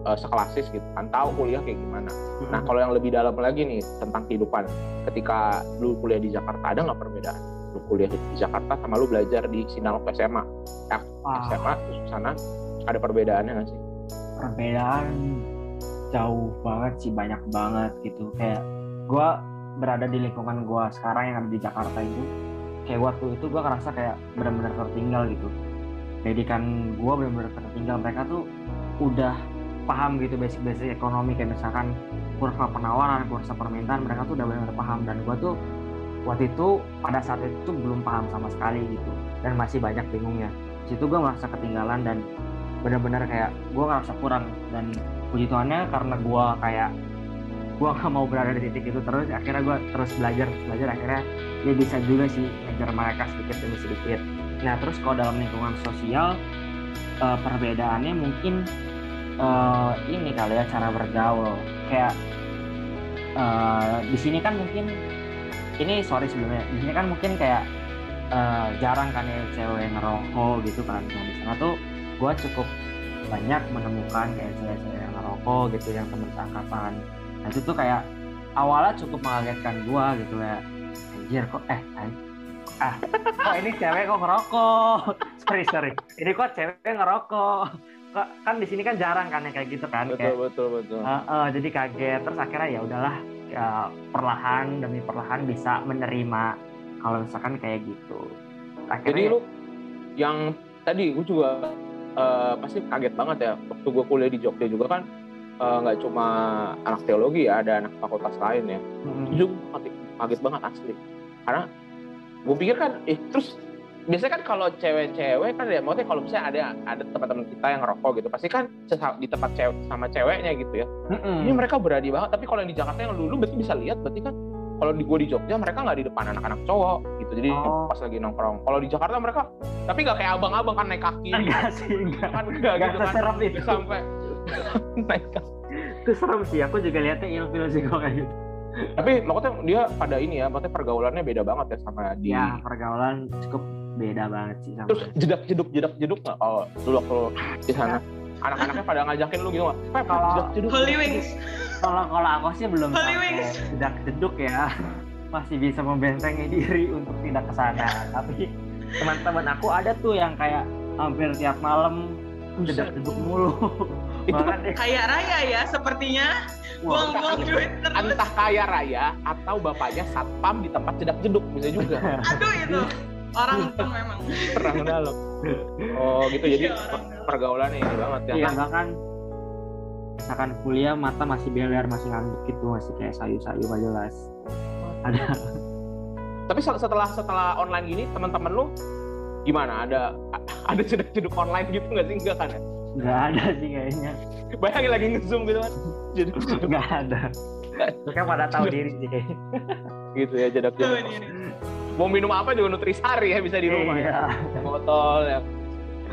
uh, sekelasis gitu kan tahu kuliah kayak gimana. Nah kalau yang lebih dalam lagi nih tentang kehidupan. Ketika lu kuliah di Jakarta ada nggak perbedaan? Lu kuliah di Jakarta sama lu belajar di Sinal SMA ya, SMA terus sana ada perbedaannya nggak sih perbedaan jauh banget sih banyak banget gitu. Kayak gue berada di lingkungan gue sekarang yang ada di Jakarta itu kayak waktu itu gue ngerasa kayak benar-benar tertinggal gitu. Pendidikan gue benar-benar tertinggal. Mereka tuh udah paham gitu basic-basic ekonomi kayak misalkan kurva penawaran, kurva permintaan mereka tuh udah benar-benar paham. Dan gue tuh waktu itu pada saat itu belum paham sama sekali gitu. Dan masih banyak bingungnya. Situ gue merasa ketinggalan dan benar-benar kayak gue ngerasa kurang. Dan puji Tuhannya karena gue kayak gue gak mau berada di titik itu terus akhirnya gue terus belajar belajar akhirnya dia bisa juga sih ngejar mereka sedikit demi sedikit. Nah terus kalau dalam lingkungan sosial uh, perbedaannya mungkin uh, ini kali ya cara bergaul. Kayak uh, di sini kan mungkin ini sorry sebelumnya di sini kan mungkin kayak uh, jarang kan ya cewek ngerokok gitu kan. Nah di sana tuh gue cukup banyak menemukan kayak cewek-cewek yang ngerokok gitu yang temen seangkatan. Nah itu tuh kayak awalnya cukup mengagetkan gue gitu ya anjir kok eh ah kok ini cewek kok ngerokok? [laughs] Sorry sorry. Ini kok cewek ngerokok? Kok kan di sini kan jarang kan yang kayak gitu kan betul kayak, betul betul. Uh, uh, jadi kaget. Terus akhirnya ya udahlah ya, perlahan demi perlahan bisa menerima kalau misalkan kayak gitu. Akhirnya jadi lu yang tadi gue juga uh, pasti kaget banget ya. Waktu gue kuliah di Jogja juga kan nggak uh, cuma anak teologi ya ada anak fakultas lain ya. Hmm. itu kaget, kaget banget asli. Karena gue pikir kan eh terus biasanya kan kalau cewek-cewek kan ya maksudnya kalau misalnya ada ada teman-teman kita yang ngerokok gitu pasti kan di tempat cewek sama ceweknya gitu ya. Mm-hmm. ini mereka berani banget tapi kalau yang di Jakarta yang dulu berarti bisa lihat berarti kan kalau di gue di Jogja mereka nggak di depan anak-anak cowok jadi Oh. pas lagi nongkrong. Kalau di Jakarta mereka tapi nggak kayak abang-abang kan naik kaki. Enggak sih enggak. Kan enggak enggak gitu kan. seserem itu. Sampai [laughs] naik kaki. Itu serem sih aku juga lihatnya ilfil sih kok kayak gitu. Tapi maksudnya dia pada ini ya maksudnya pergaulannya beda banget ya sama di ya pergaulan cukup beda banget sih sama terus jedak jeduk jedak jeduk nggak? Kalau dulu waktu di sana anak-anaknya pada ngajakin lu gitu nggak? Pep, Kalau- jedak jeduk Holy Wings. kalau kalau aku sih belum Holy Wings. jedak jeduk ya masih bisa membentengi diri untuk tidak ke sana. Tapi teman-teman aku ada tuh yang kayak hampir tiap malam jedak jeduk mulu. [laughs] Itu bahkan dia Kaya raya ya sepertinya. Buang-buang duit terus. entah kaya raya atau bapaknya satpam di tempat jedak jeduk bisa juga. [laughs] Aduh itu. Orang itu memang. perang dalam. Oh gitu. Jadi Iya, orang dalam. pergaulannya ini banget ya. Iya. Nah, bahkan misalkan kuliah mata masih beler masih ngantuk gitu masih kayak sayu-sayu gak jelas ada. Tapi se- setelah setelah online gini teman-teman lu gimana? Ada [laughs] ada jedak jeduk online gitu nggak sih? Enggak kan ya? Nggak ada sih kayaknya. Bayangin lagi ngezoom gitu kan. Jeduk [laughs] nggak ada. [laughs] Mereka pada tahu diri sih. Kayaknya. gitu ya jadak diri. mau minum apa juga nutrisari ya bisa di rumah ya. Iya. botol ya.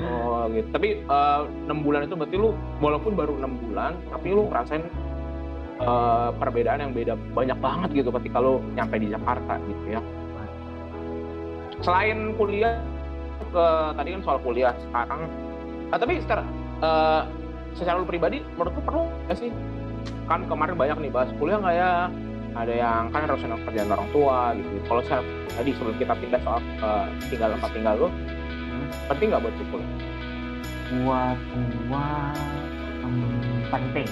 Oh gitu. Tapi eh, enam bulan itu berarti lu walaupun baru enam bulan tapi lu ngerasain eh, perbedaan yang beda banyak banget gitu ketika lu nyampe di Jakarta gitu ya. Selain kuliah ke tadi kan soal kuliah sekarang. Ah, tapi sekarang eh, secara lu pribadi menurut lu perlu nggak sih? Kan kemarin banyak nih bahas kuliah nggak ya? Ada yang kan harus ada kerjaan orang tua gitu. Kalau saya tadi sebelum kita pindah soal eh, tinggal tempat tinggal lu penting nggak buat lu kuliah? Buat gua hmm, penting.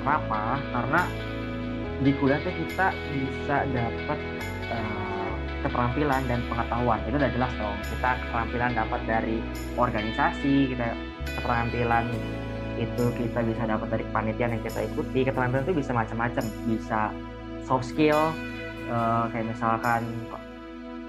Kenapa? Karena di kuliah tuh kita bisa dapat eh, keterampilan dan pengetahuan. Itu udah jelas dong. Kita keterampilan dapat dari organisasi, kita keterampilan itu kita bisa dapat dari kepanitiaan yang kita ikuti. Keterampilan itu bisa macam-macam. Bisa soft skill, eh, kayak misalkan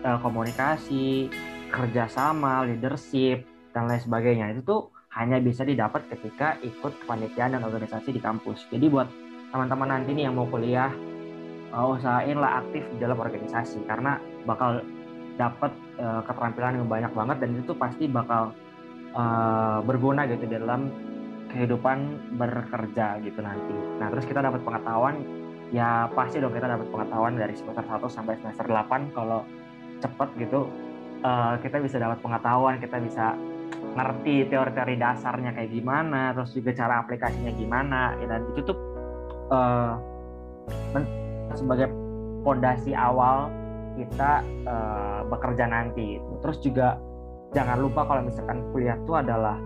eh, komunikasi, kerjasama, leadership, dan lain sebagainya. Itu tuh hanya bisa didapat ketika ikut kepanitiaan dan organisasi di kampus. Jadi buat teman-teman nanti nih yang mau kuliah, uh, usahainlah aktif di dalam organisasi karena bakal dapat uh, keterampilan yang banyak banget dan itu pasti bakal uh, berguna gitu dalam kehidupan bekerja gitu nanti. Nah terus kita dapat pengetahuan, ya pasti dong kita dapat pengetahuan dari semester 1 sampai semester 8 kalau cepet gitu uh, kita bisa dapat pengetahuan, kita bisa ngerti teori-teori dasarnya kayak gimana, terus juga cara aplikasinya gimana, ya, dan itu tuh uh, sebagai pondasi awal kita uh, bekerja nanti. gitu. Terus juga jangan lupa kalau misalkan kuliah itu adalah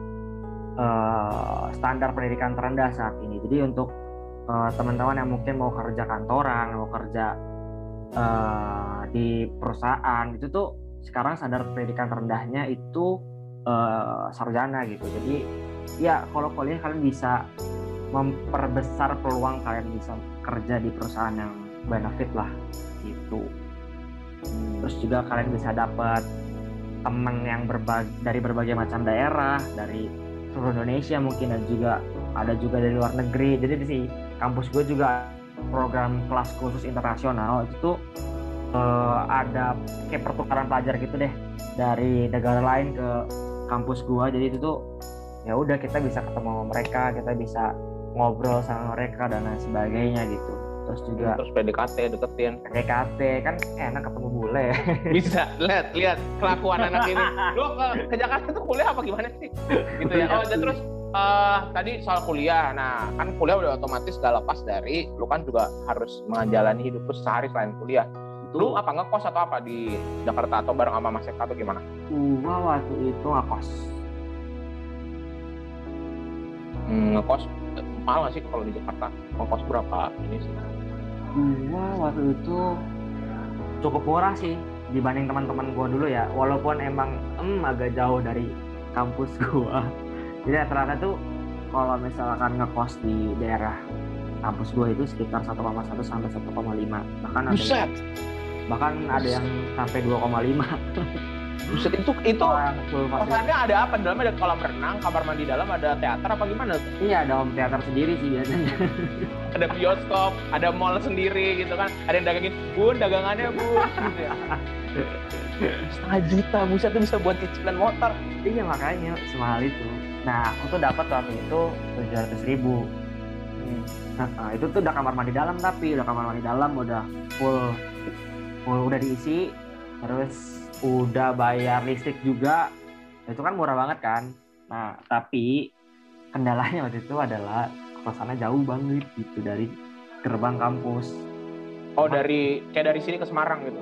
uh, standar pendidikan terendah saat ini. Jadi untuk uh, teman-teman yang mungkin mau kerja kantoran, mau kerja uh, di perusahaan itu tuh sekarang standar pendidikan terendahnya itu eh, sarjana gitu. Jadi ya kalau kuliah kalian bisa memperbesar peluang kalian bisa kerja di perusahaan yang benefit lah gitu. Terus juga kalian bisa dapat teman yang berbagi dari berbagai macam daerah, dari seluruh Indonesia mungkin dan juga ada juga dari luar negeri. Jadi di kampus gue juga program kelas khusus internasional itu eh, ada kayak pertukaran pelajar gitu deh dari negara lain ke kampus gua. Jadi itu tuh ya udah kita bisa ketemu sama mereka kita bisa ngobrol sama mereka dan lain sebagainya gitu. Terus juga terus PDKT deketin. PDKT kan enak ketemu bule. [laughs] Bisa lihat lihat kelakuan anak ini. Lu ke, ke Jakarta tuh kuliah apa gimana sih? Gitu ya. Oh dan terus eh, tadi soal kuliah. Nah kan kuliah udah otomatis gak lepas dari lu kan juga harus menjalani hidup lu sehari selain kuliah lu apa ngekos atau apa di Jakarta atau bareng sama Mas Eka atau gimana? Gua waktu itu ngekos. Hmm, ngekos mahal nggak sih kalau di Jakarta? Ngekos berapa ini sih? Gua waktu itu cukup murah sih dibanding teman-teman gua dulu ya. Walaupun emang em agak jauh dari kampus [laughs] gua. Jadi rata-rata tuh kalau misalkan ngekos di daerah kampus gua itu sekitar 1,1 sampai 1,5 bahkan ada buset bahkan ada yang sampai 2,5 buset itu itu kosannya ada apa dalamnya ada kolam renang kamar mandi dalam ada teater apa gimana iya ada home theater sendiri sih biasanya ada bioskop, ada mall sendiri gitu kan. Ada yang dagangin, bun dagangannya bun. Gitu ya. Setengah juta, buset tuh bisa buat cicilan motor. iya makanya semahal itu nah aku tuh dapat waktu itu 700 ribu Nah, nah, itu tuh udah kamar mandi dalam tapi udah kamar mandi dalam udah full udah diisi terus udah bayar listrik juga. Itu kan murah banget kan? Nah tapi kendalanya waktu itu adalah kosannya jauh banget gitu dari gerbang kampus. Oh dari kayak dari sini ke Semarang gitu.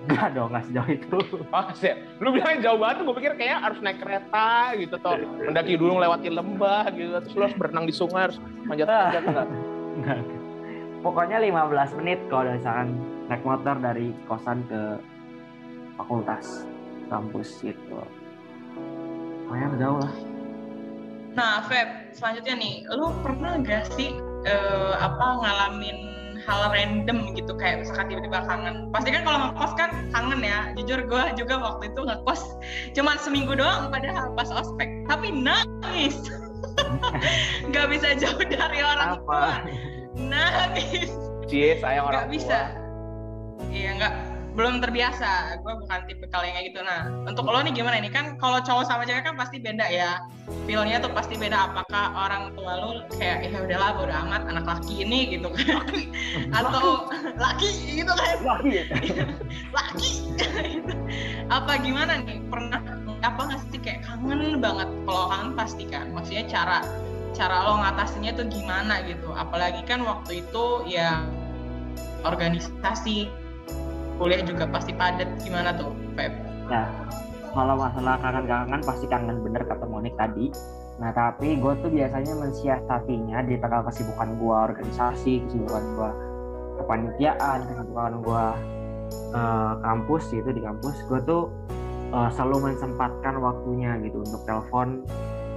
enggak dong nggak sejauh itu. [laughs] Oh sih, lu bilang jauh banget gue pikir kayak harus naik kereta gitu toh, mendaki gunung lewati lembah gitu, terus lu harus berenang di sungai, harus manjat-manjat [laughs] enggak? enggak pokoknya 15 menit kalau misalkan naik motor dari kosan ke fakultas kampus gitu lumayan jauh lah Nah, Feb, selanjutnya nih, lu pernah gak sih eh, apa ngalamin hal random gitu kayak misalkan tiba-tiba kangen. Pasti kan kalau ngekos kan kangen ya. Jujur gue juga waktu itu ngekos cuman seminggu doang padahal pas ospek. Tapi nangis. [laughs] gak bisa jauh dari orang tua. apa Nangis. cie sayang orang nggak bisa iya nggak belum terbiasa. Gue bukan tipikal yang kayak gitu. Nah untuk lo nih gimana nih? Kan kalau cowok sama cewek kan pasti beda ya. Feelnya tuh pasti beda. Apakah orang tua lo kayak ya udahlah bodo amat anak laki ini gitu kan? [laughs] Atau laki gitu kan? Laki. [laughs] Laki. Apa gimana nih? Pernah apa nggak sih? Kayak kangen banget kalau kangen pasti kan? Maksudnya cara cara lo ngatasinnya tuh gimana gitu? Apalagi kan waktu itu ya organisasi kuliah juga pasti padat gimana tuh Feb? Nah, kalau masalah kangen-kangen pasti kangen bener kata Monik tadi. Nah, tapi gue tuh biasanya mensiasatinya di tengah kesibukan gue organisasi, kesibukan gue kepanitiaan, kesibukan gue uh, kampus gitu di kampus, gue tuh uh, selalu mensempatkan waktunya gitu untuk telepon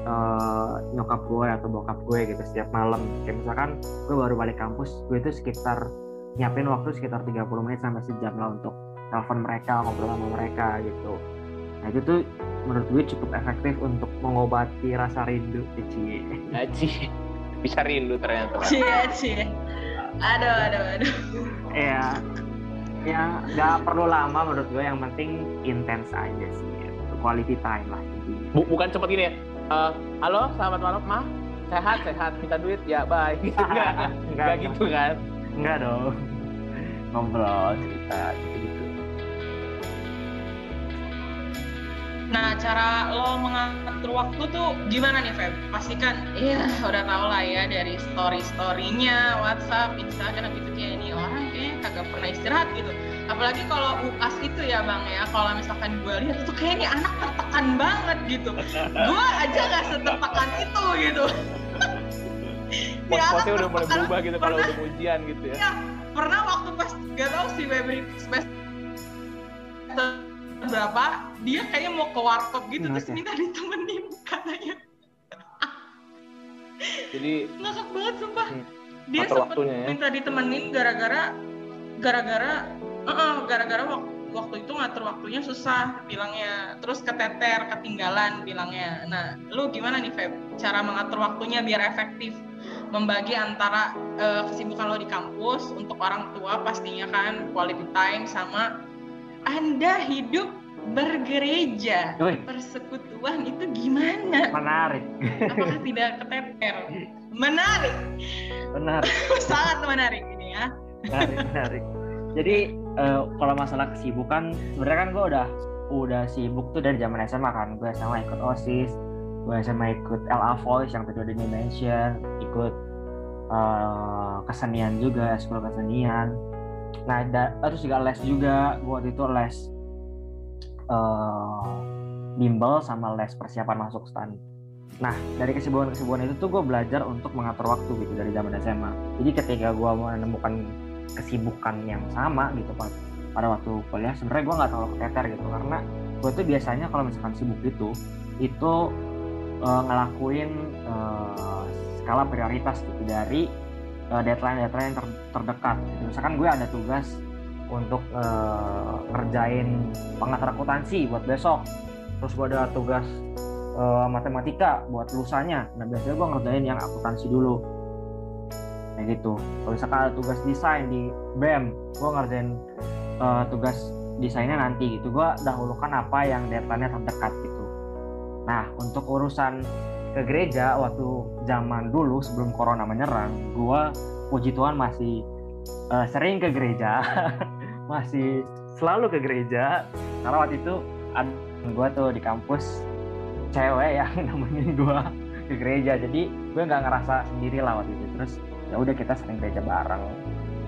uh, nyokap gue atau bokap gue gitu setiap malam. Kayak misalkan gue baru balik kampus, gue itu sekitar nyiapin waktu sekitar 30 menit sampai sejam lah untuk telepon mereka ngobrol sama mereka gitu. Nah itu tuh menurut gue cukup efektif untuk mengobati rasa rindu Cici Aci bisa rindu ternyata. Cie cie aduh aduh aduh. Ya ya nggak perlu lama menurut gue yang penting intens aja sih. Quality time lah Bu, bukan cepet gini ya. Uh, halo selamat malam. Mah sehat sehat. Minta duit. Ya bye. Gitu enggak. Enggak gitu kan Enggak dong. Ngobrol, cerita gitu-gitu. Nah, cara lo mengatur waktu tuh gimana nih, Feb? Pastikan, iya udah tau lah ya dari story-storynya, WhatsApp, Instagram gitu kayak ini orang kayaknya kagak pernah istirahat gitu. Apalagi kalau UAS itu ya Bang ya, kalau misalkan gue lihat itu kayak ini anak tertekan banget gitu. gue aja gak setertekan itu gitu. Pos-posnya udah mulai berubah gitu kalau udah ujian gitu ya. ya. Pernah waktu pas gak tau si Febri semester berapa dia kayaknya mau ke warkop gitu Hmm, terus oke. minta ditemenin katanya Jadi ngakak banget sumpah Hmm. dia waktunya ya. minta ditemenin gara-gara gara-gara gara-gara waktu waktu itu ngatur waktunya susah bilangnya terus keteter ketinggalan bilangnya nah lu gimana nih Feb cara mengatur waktunya biar efektif membagi antara eh, kesibukan lo di kampus untuk orang tua pastinya kan quality time sama anda hidup bergereja Wih. persekutuan itu gimana Menarik. apakah tidak keteter menarik Benar. [laughs] sangat menarik ini ya menarik, menarik. Jadi eh, kalau masalah kesibukan, sebenarnya kan gue udah udah sibuk tuh dari zaman SMA kan. Gue SMA ikut OSIS, gue SMA ikut LA Voice yang tadi udah di mention, ikut eh, kesenian juga, sekolah kesenian. Nah, da, terus juga les juga. Gue waktu itu les eh, bimbel sama les persiapan masuk stan. Nah, dari kesibukan-kesibukan itu tuh gue belajar untuk mengatur waktu gitu dari zaman SMA. Jadi ketika gue menemukan kesibukan yang sama gitu Pak, pada waktu kuliah, sebenarnya gue nggak terlalu keteter gitu karena gue tuh biasanya kalau misalkan sibuk itu itu eh, ngelakuin eh, skala prioritas gitu dari eh, deadline-deadline yang ter- terdekat. Gitu. Misalkan gue ada tugas untuk eh, ngerjain pengantar akuntansi buat besok, terus gue ada tugas eh, matematika buat lusanya. Nah biasanya gue ngerjain yang akuntansi dulu. Kayak gitu. Kalau misalkan ada tugas desain di BEM, gue ngerjain eh, tugas desainnya nanti gitu. Gue dahulukan apa yang deadline-nya terdekat gitu. Nah untuk urusan ke gereja waktu zaman dulu sebelum corona menyerang, gue puji Tuhan masih eh, sering ke gereja, [laughs] masih selalu ke gereja. Karena waktu itu ada gue tuh di kampus cewek [laughs] yang nemenin gue ke gereja. Jadi gue nggak ngerasa sendiri lah waktu itu. Terus ya udah kita sering gereja bareng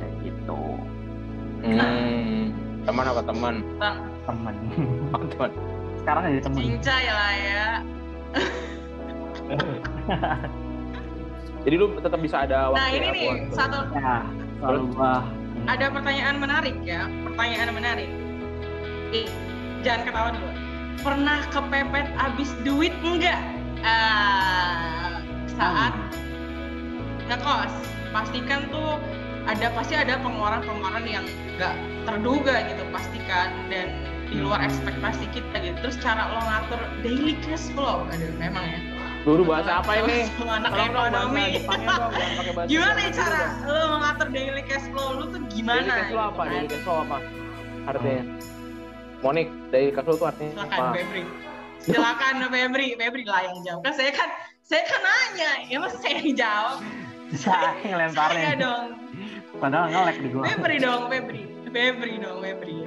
kayak gitu. Hmm, teman apa teman? bang. Temen. Oh, teman. sekarang jadi temen. Cincai lah ya [laughs] [laughs] Jadi lu tetap bisa ada waktu nah ini ya nih satu gua ada pertanyaan menarik ya pertanyaan menarik. Ih, jangan ketawa dulu. Pernah kepepet abis duit enggak? Ah, saat ngekos. Pastikan tuh ada pasti ada pengeluaran-pengeluaran yang nggak terduga gitu pastikan. Dan di luar Hmm. ekspektasi kita gitu. Terus cara lo ngatur daily cash flow. Aduh memang ya Dulu bahasa apa ini? Anak ekonomi. Gimana cara lo mengatur daily cash flow lu tuh gimana? Daily cash flow gitu apa? kan? Daily cash flow apa? Artinya. Monik, daily cash flow itu artinya Silakan apa? Febri. Silakan [laughs] Febri, Febri lah yang jawab. Kan saya kan saya kan nanya, ya mas saya yang jawab. [laughs] Saya Saya ngelemparin. dong. Padahal ngelek di gua. Febri dong, Febri. Febri dong, Febri.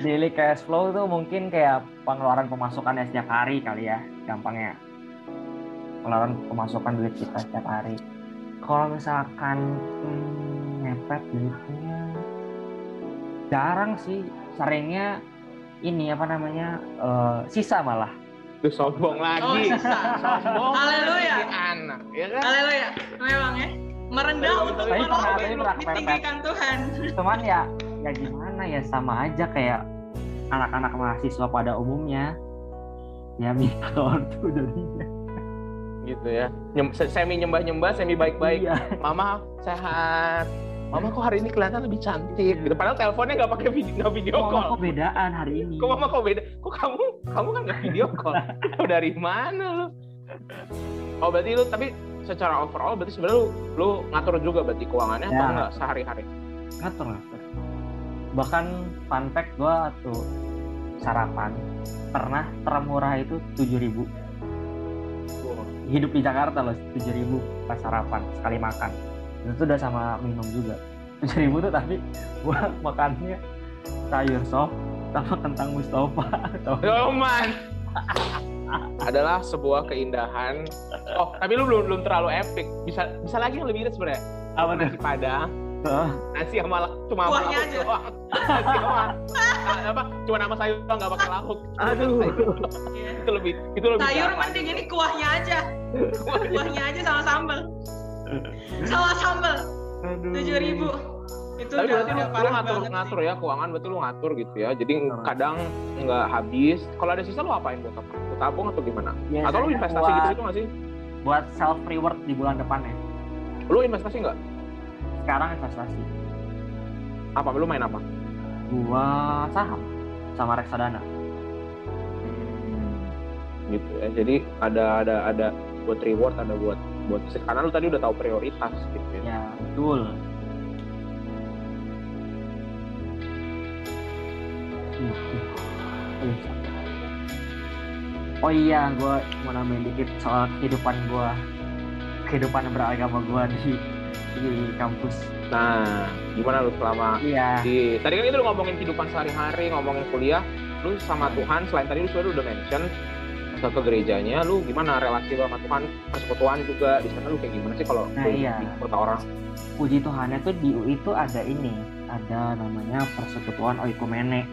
Daily cash flow itu mungkin kayak pengeluaran pemasukan ya setiap hari kali ya, gampangnya. Pengeluaran pemasukan duit kita setiap hari. Kalau misalkan hmm, ngepet duitnya, jarang sih. Seringnya ini apa namanya eh, sisa malah. Duh, sombong Oh, lagi. sisa. sombong Haleluya. anak, ya kan? Haleluya. Memang ya. Merendah Tapi- untuk tapi pernah ditinggikan Tuhan. Cuman ya, ya gimana ya sama aja kayak anak-anak mahasiswa pada umumnya. Ya minta [laughs] ortu jadinya. Gitu ya. Nyem, semi nyembah-nyembah, semi baik-baik. Iya. Mama sehat. Mama kok hari ini kelihatan lebih cantik gitu. Padahal teleponnya nggak pakai video, nggak video Kok call. kok bedaan hari ini? Kok mama kok beda? Kok kamu kamu kan nggak video call? Dari mana lu? Oh berarti lu tapi secara overall berarti sebenarnya lu, lu ngatur juga berarti keuangannya atau Ya. enggak sehari-hari? ngatur ngatur bahkan fun fact gue tuh sarapan pernah termurah itu 7000 hidup di Jakarta loh 7000 pas sarapan sekali makan itu udah sama minum juga [laughs] 7000 tuh tapi gua makannya sayur sop sama kentang Mustafa [laughs] atau Oh man. adalah sebuah keindahan. Oh, tapi lu belum belum terlalu epic. Bisa bisa lagi yang lebih irit sebenarnya. apa tuh Nasi nasi sama cuma sama Kuahnya lauk aja. doang. Nasi sama ah, apa? Cuma nama sayur doang nggak pakai lauk. Aduh. Itu lebih itu lebih Sayur mending ini kuahnya aja. Kuahnya aja sama sambal. Sama sambal. Aduh. Tujuh ribu. Itu Tapi udah, berarti lu, udah lu parah ngatur banget ngatur sih. ya keuangan berarti lu ngatur gitu ya. Jadi kadang nggak habis. Kalau ada sisa lu apain buat apa? Lu tabung atau gimana? Biasanya atau lu investasi buat, gitu gitu nggak sih? buat self reward di bulan depannya Lu investasi nggak? Sekarang investasi? Apa? Lu main apa? gua saham sama reksadana. Gitu ya. Jadi ada ada ada buat reward ada buat buat karena lu tadi udah tahu prioritas gitu ya. Ya betul. Oh iya, gue mau nambahin dikit soal kehidupan gue, kehidupan beragama gue di di kampus. nah gimana lu selama Iya, di tadi kan itu lu ngomongin kehidupan sehari-hari ngomongin kuliah lu sama Tuhan selain tadi lu sebenarnya udah mention ke, ke gerejanya lu gimana relasi lu sama Tuhan persekutuan juga di sana lu kayak gimana sih kalau Nah, iya. di kota orang puji Tuhannya tuh di UI itu ada ini, ada namanya Persekutuan Oikumene.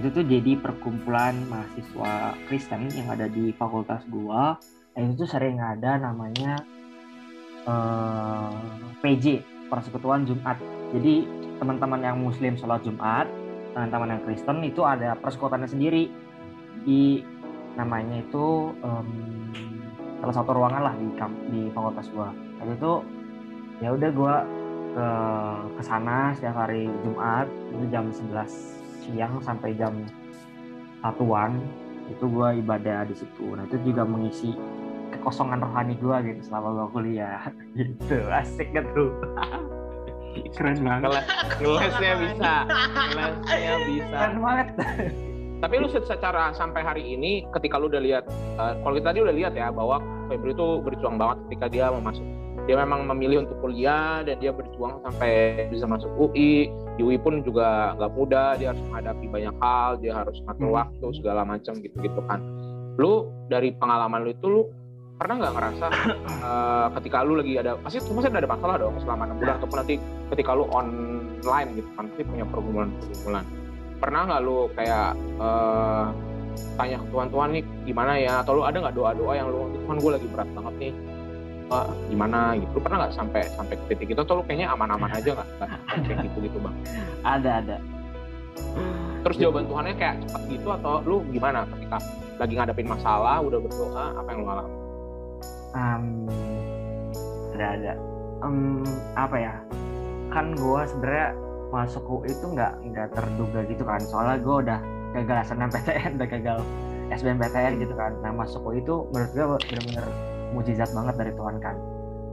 Itu tuh jadi perkumpulan mahasiswa Kristen yang ada di fakultas gua. Dan itu tuh sering ada namanya eh, PJ, Persekutuan Jumat. Jadi teman-teman yang Muslim sholat Jumat, teman-teman yang Kristen itu ada persekutuannya sendiri di namanya itu em, salah satu ruangan lah di di fakultas gua. Dan itu ya udah gua ke ke sana setiap hari Jumat itu jam 11 siang sampai jam satuan itu gua ibadah di situ nah itu juga mengisi kekosongan rohani gua gitu selama gua kuliah. [laughs] Gitu asik gitu [laughs] keren banget. Ngeles, ngelesnya bisa ngelesnya bisa. Keren banget. Tapi lu se- secara sampai hari ini ketika lu udah lihat eh, kalau kita tadi udah lihat ya bahwa Febri itu berjuang banget ketika dia mau masuk. Dia memang memilih untuk kuliah dan dia berjuang sampai bisa masuk UI di UI pun juga nggak mudah dia harus menghadapi banyak hal dia harus ngatur Hmm. waktu segala macam gitu gitu kan. Lu dari pengalaman lu itu lu pernah nggak ngerasa eh, ketika lu lagi ada pasti pasti ada masalah dong selama enam bulan ataupun nanti ketika lu online gitu kan pasti punya pergumulan pergumulan pernah nggak lu kayak eh, tanya ke Tuhan Tuhan nih gimana ya? Atau lu ada nggak doa doa yang lu Tuhan gue lagi berat banget nih Eh, gimana? Gitu. Lu pernah nggak sampai sampai ke titik itu? Atau lu kayaknya aman-aman aja nggak kayak gitu gitu bang? Ada ada. Terus jawaban Tuhannya kayak cepat gitu atau lu gimana ketika lagi ngadepin masalah udah berdoa apa yang lu alami Em, ada ada. Em, apa ya? Kan gua sebenarnya masuk UI itu nggak nggak terduga gitu kan. Soalnya gua udah gagal SNMPTN udah gagal SBMPTN gitu kan. Nah masuk UI itu menurut gue bener-bener mujizat banget dari Tuhan kan.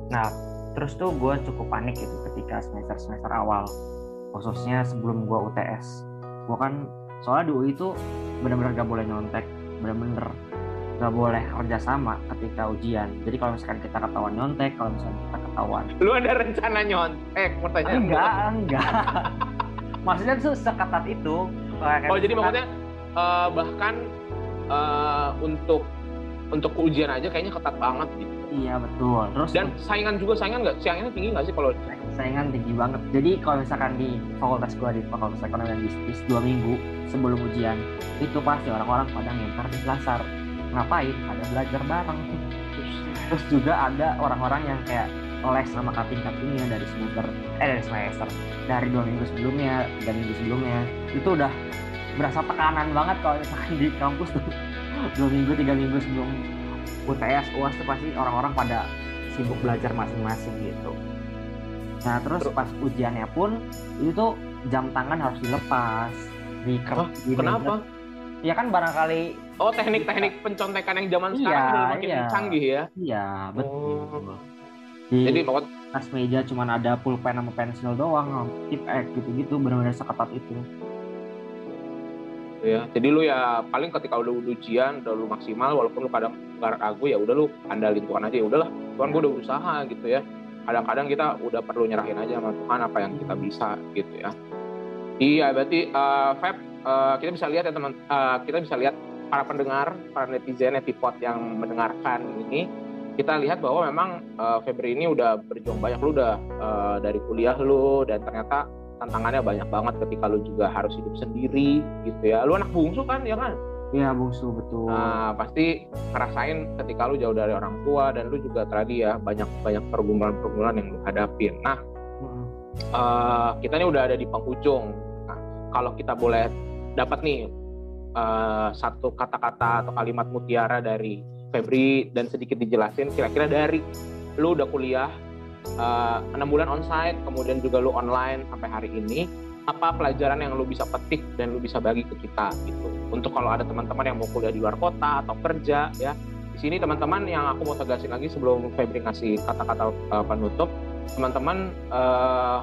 Nah terus tuh gue cukup panik gitu ketika semester semester awal khususnya sebelum gue UTS gue kan soalnya di UI itu bener-bener gak boleh nyontek bener-bener gak boleh kerja sama ketika ujian. Jadi kalau misalkan kita ketahuan nyontek kalau misalkan kita ketahuan lu ada rencana nyontek? Pertanyaan enggak enggak. [laughs] Maksudnya tuh seketat itu. Oh jadi maksudnya eh, bahkan eh, untuk untuk ujian aja kayaknya ketat banget gitu. Iya betul. Terus dan saingan juga saingan nggak? Saingannya tinggi nggak sih kalau saingan tinggi banget. Jadi kalau misalkan di fakultas gua di fakultas ekonomi dan bisnis dua minggu sebelum ujian itu pasti orang-orang pada ngintar di Selasar. Ngapain? Ada belajar bareng. Terus juga ada orang-orang yang kayak les sama kating-katingnya dari semester eh dari semester dari dua minggu sebelumnya dan minggu sebelumnya itu udah berasa tekanan banget kalau misalkan di kampus tuh [laughs] dua minggu tiga minggu sebelum UTS UAS tuh pasti orang-orang pada sibuk belajar masing-masing gitu. Nah terus pas ujiannya pun itu jam tangan harus dilepas di, Hah? di kenapa meja. Ya kan barangkali oh teknik-teknik pencontekan yang zaman Iya, sekarang udah makin iya. canggih ya iya betul. Oh. Di jadi pokok atas meja cuman ada pulpen sama pensil doang, tip X gitu-gitu benar-benar seketat itu. ya jadi lu ya paling ketika udah ujian udah lu maksimal walaupun lu kadang nggak ragu ya udah lu andalin Tuhan aja ya udahlah Tuhan gue udah berusaha gitu ya kadang-kadang kita udah perlu nyerahin aja sama Tuhan apa yang kita bisa gitu ya iya berarti eh Feb eh, kita bisa lihat ya teman eh, kita bisa lihat para pendengar para netizen netipot yang mendengarkan ini kita lihat bahwa memang eh, Febri ini udah berjuang banyak lu udah eh, dari kuliah lu dan ternyata tantangannya banyak banget ketika lu juga harus hidup sendiri gitu ya lu anak bungsu kan ya kan Iya bungsu betul. Nah, pasti ngerasain ketika lu jauh dari orang tua dan lu juga tadi ya banyak banyak pergumulan-pergumulan yang lu hadapin. Nah, Mm. eh, kita ini udah ada di penghujung. Nah, kalau kita boleh dapat nih eh, satu kata-kata atau kalimat mutiara dari Febri dan sedikit dijelasin kira-kira dari lu udah kuliah eh, enam bulan onsite, kemudian juga lu online sampai hari ini, apa pelajaran yang lu bisa petik dan lu bisa bagi ke kita gitu. Untuk kalau ada teman-teman yang mau kuliah di luar kota atau kerja ya, di sini teman-teman yang aku mau tegasin lagi sebelum Febri ngasih kata-kata eh, penutup, teman-teman eh,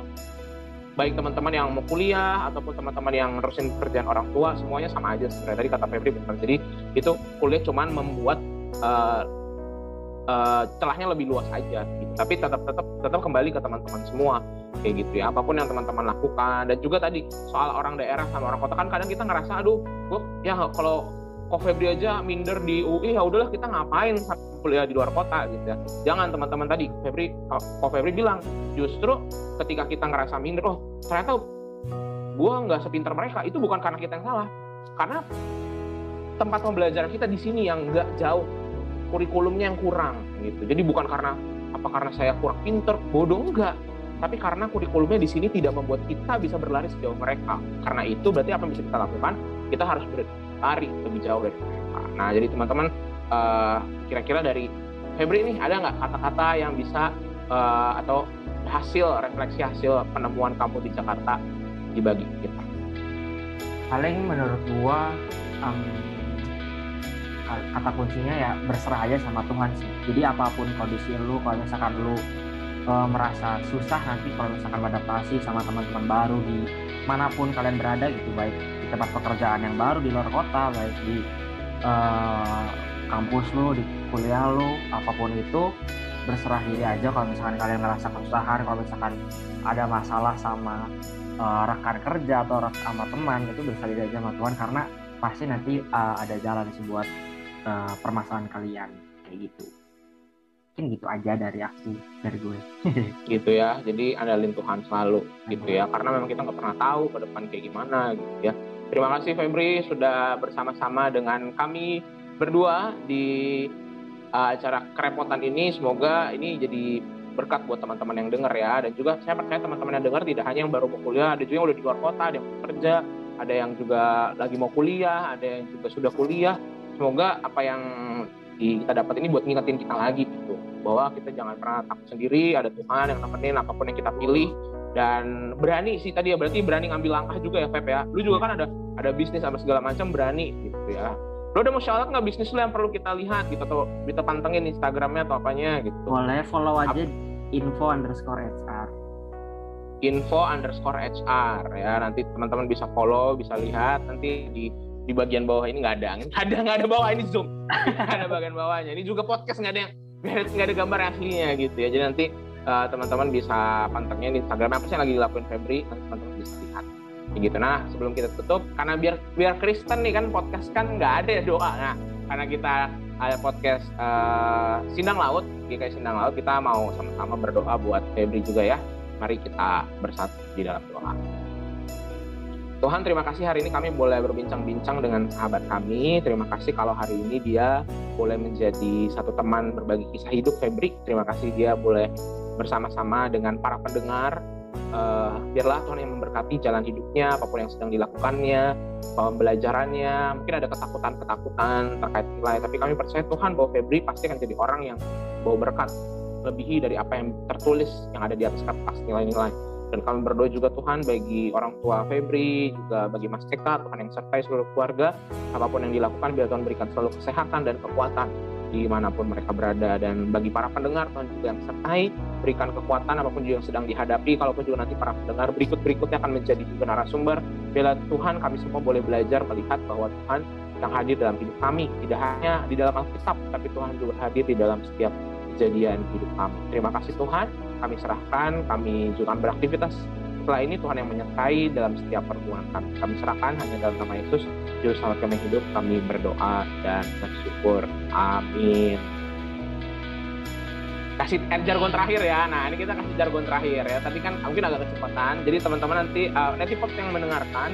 baik teman-teman yang mau kuliah ataupun teman-teman yang nerusin pekerjaan orang tua semuanya sama aja sebenarnya tadi kata Febri benar jadi itu kuliah cuman membuat eh, eh, celahnya lebih luas aja gitu. tapi tetap tetap tetap kembali ke teman-teman semua kayak gitu ya. Apa pun yang teman-teman lakukan. Dan juga tadi soal orang daerah sama orang kota kan kadang kita ngerasa aduh gue ya kalau kok Febri aja minder di UI ya udahlah kita ngapain kuliah di luar kota gitu ya. Jangan teman-teman tadi Febri kok Febri bilang justru ketika kita ngerasa minder oh ternyata gue nggak sepintar mereka. Itu bukan karena kita yang salah. Karena tempat pembelajaran kita di sini yang nggak jauh kurikulumnya yang kurang gitu. Jadi bukan karena apa karena saya kurang pinter bodoh enggak. Tapi karena kurikulumnya di sini tidak membuat kita bisa berlari sejauh mereka. Karena itu berarti apa yang bisa kita lakukan? Kita harus berlari lebih jauh dari mereka nah jadi teman-teman eh, kira-kira dari Febri nih ada nggak kata-kata yang bisa eh, atau hasil refleksi hasil penemuan kamu di Jakarta dibagi kita? Paling menurut gua ka- kata kuncinya ya berserah aja sama Tuhan sih. Jadi apa pun kondisi lu kalau misalkan lu eh, merasa susah nanti kalau misalkan adaptasi sama teman-teman baru di mana pun kalian berada gitu baik tempat pekerjaan yang baru di luar kota baik di eh, kampus lu di kuliah lu apa pun itu berserah diri aja kalau misalkan kalian ngerasa kesusahan kalau misalkan ada masalah sama uh, rekan kerja atau sama teman itu berserah diri aja sama Tuhan karena pasti nanti uh, ada jalan sih buat uh, permasalahan kalian kayak gitu. Mungkin gitu aja dari aku dari gue. [laughs] Gitu ya jadi andalin Tuhan selalu gitu ya. Karena memang kita nggak pernah tahu ke depan kayak gimana gitu ya terima kasih Febri sudah bersama-sama dengan kami berdua di uh, acara kerepotan ini. Semoga ini jadi berkat buat teman-teman yang dengar ya. Dan juga saya percaya teman-teman yang dengar tidak hanya yang baru mau kuliah ada juga yang udah di luar kota ada yang kerja ada yang juga lagi mau kuliah ada yang juga sudah kuliah. Semoga apa yang di- kita dapat ini buat ngingetin kita lagi gitu. Bahwa kita jangan pernah takut sendiri ada Tuhan yang nemenin apa pun yang kita pilih. Dan berani sih tadi ya berarti berani ngambil langkah juga ya Feb ya. Lu juga kan ada ada bisnis sama segala macam berani gitu ya. Lo udah mau shout out nggak bisnis lo yang perlu kita lihat gitu atau kita pantengin Instagramnya atau apanya gitu? Boleh follow aja info underscore HR info underscore HR ya. Nanti teman-teman bisa follow bisa lihat. Nanti di di bagian bawah ini nggak ada nggak [laughs] ada nggak ada bawah ini zoom. Ada bagian bawahnya. Ini juga podcast nggak ada yang nggak ada gambar aslinya gitu ya. Jadi nanti uh, teman-teman bisa pantengin di Instagram. Apa sih yang lagi dilakuin Febri? Nanti teman-teman bisa lihat. Gitu. Nah sebelum kita tutup karena biar biar Kristen nih kan podcast kan nggak ada doa. Nah karena kita ada podcast uh, Sindang Laut GKI Sindang Laut kita mau sama-sama berdoa buat Febri juga ya. Mari kita bersatu di dalam doa Tuhan terima kasih hari ini kami boleh berbincang-bincang dengan sahabat kami. Terima kasih kalau hari ini dia boleh menjadi satu teman berbagi kisah hidup Febri. Terima kasih dia boleh bersama-sama dengan para pendengar. Uh, biarlah Tuhan yang memberkati jalan hidupnya, apa pun yang sedang dilakukannya, pembelajarannya. Mungkin ada ketakutan-ketakutan terkait nilai, tapi kami percaya Tuhan bahwa Febri pasti akan jadi orang yang bawa berkat lebihi dari apa yang tertulis yang ada di atas kertas nilai-nilai dan kami berdoa juga Tuhan bagi orang tua Febri, juga bagi Mas Eka, Tuhan yang sertai seluruh keluarga, apa pun yang dilakukan, biar Tuhan berikan selalu kesehatan dan kekuatan di mana pun mereka berada. Dan bagi para pendengar, Tuhan juga yang sertai, berikan kekuatan apa pun juga yang sedang dihadapi, kalaupun juga nanti para pendengar berikut-berikutnya akan menjadi juga narasumber, bila Tuhan kami semua boleh belajar melihat bahwa Tuhan yang hadir dalam hidup kami, tidak hanya di dalam Alkitab, tapi Tuhan juga hadir di dalam setiap kejadian hidup kami. Terima kasih Tuhan, kami serahkan, kami juga beraktivitas setelah ini Tuhan yang menyertai dalam setiap pertemuan kami. Kami serahkan hanya dalam nama Yesus, Juru Selamat kami hidup, kami berdoa dan bersyukur. Amin. Kasih eh, jargon terakhir ya. Nah, ini kita kasih jargon terakhir ya. Tadi kan mungkin agak kecepatan. Jadi teman-teman nanti uh, nanti pot yang mendengarkan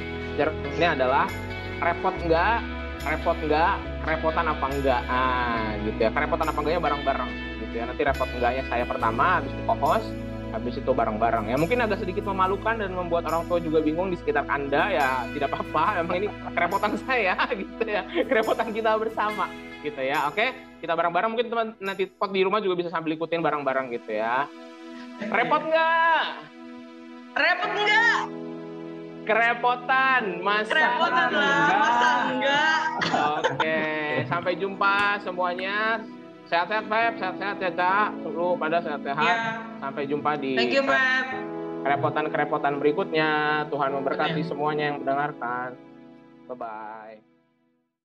ini adalah repot enggak, repot enggak, kerepotan apa enggak. Ah, gitu ya. Kerepotan apa enggaknya bareng-bareng gitu ya. Nanti repot enggaknya saya pertama, habis itu co-host, habis itu bareng-bareng. Ya mungkin agak sedikit memalukan dan membuat orang tua juga bingung di sekitar anda ya tidak apa-apa. Memang ini kerepotan [laughs] saya gitu ya. Kerepotan kita bersama gitu ya. Oke kita bareng-bareng. Mungkin teman nanti pot di rumah juga bisa sambil ikutin bareng-bareng gitu ya. Repot nggak? Repot nggak? Kerepotan masa kerepotan lah masa enggak oke sampai jumpa semuanya sehat-sehat Feb, sehat-sehat ya Cak. Lu pada sehat-sehat. Ya. Sampai jumpa di Thank you, Feb. kerepotan-kerepotan berikutnya. Tuhan memberkati semuanya yang mendengarkan. Bye-bye.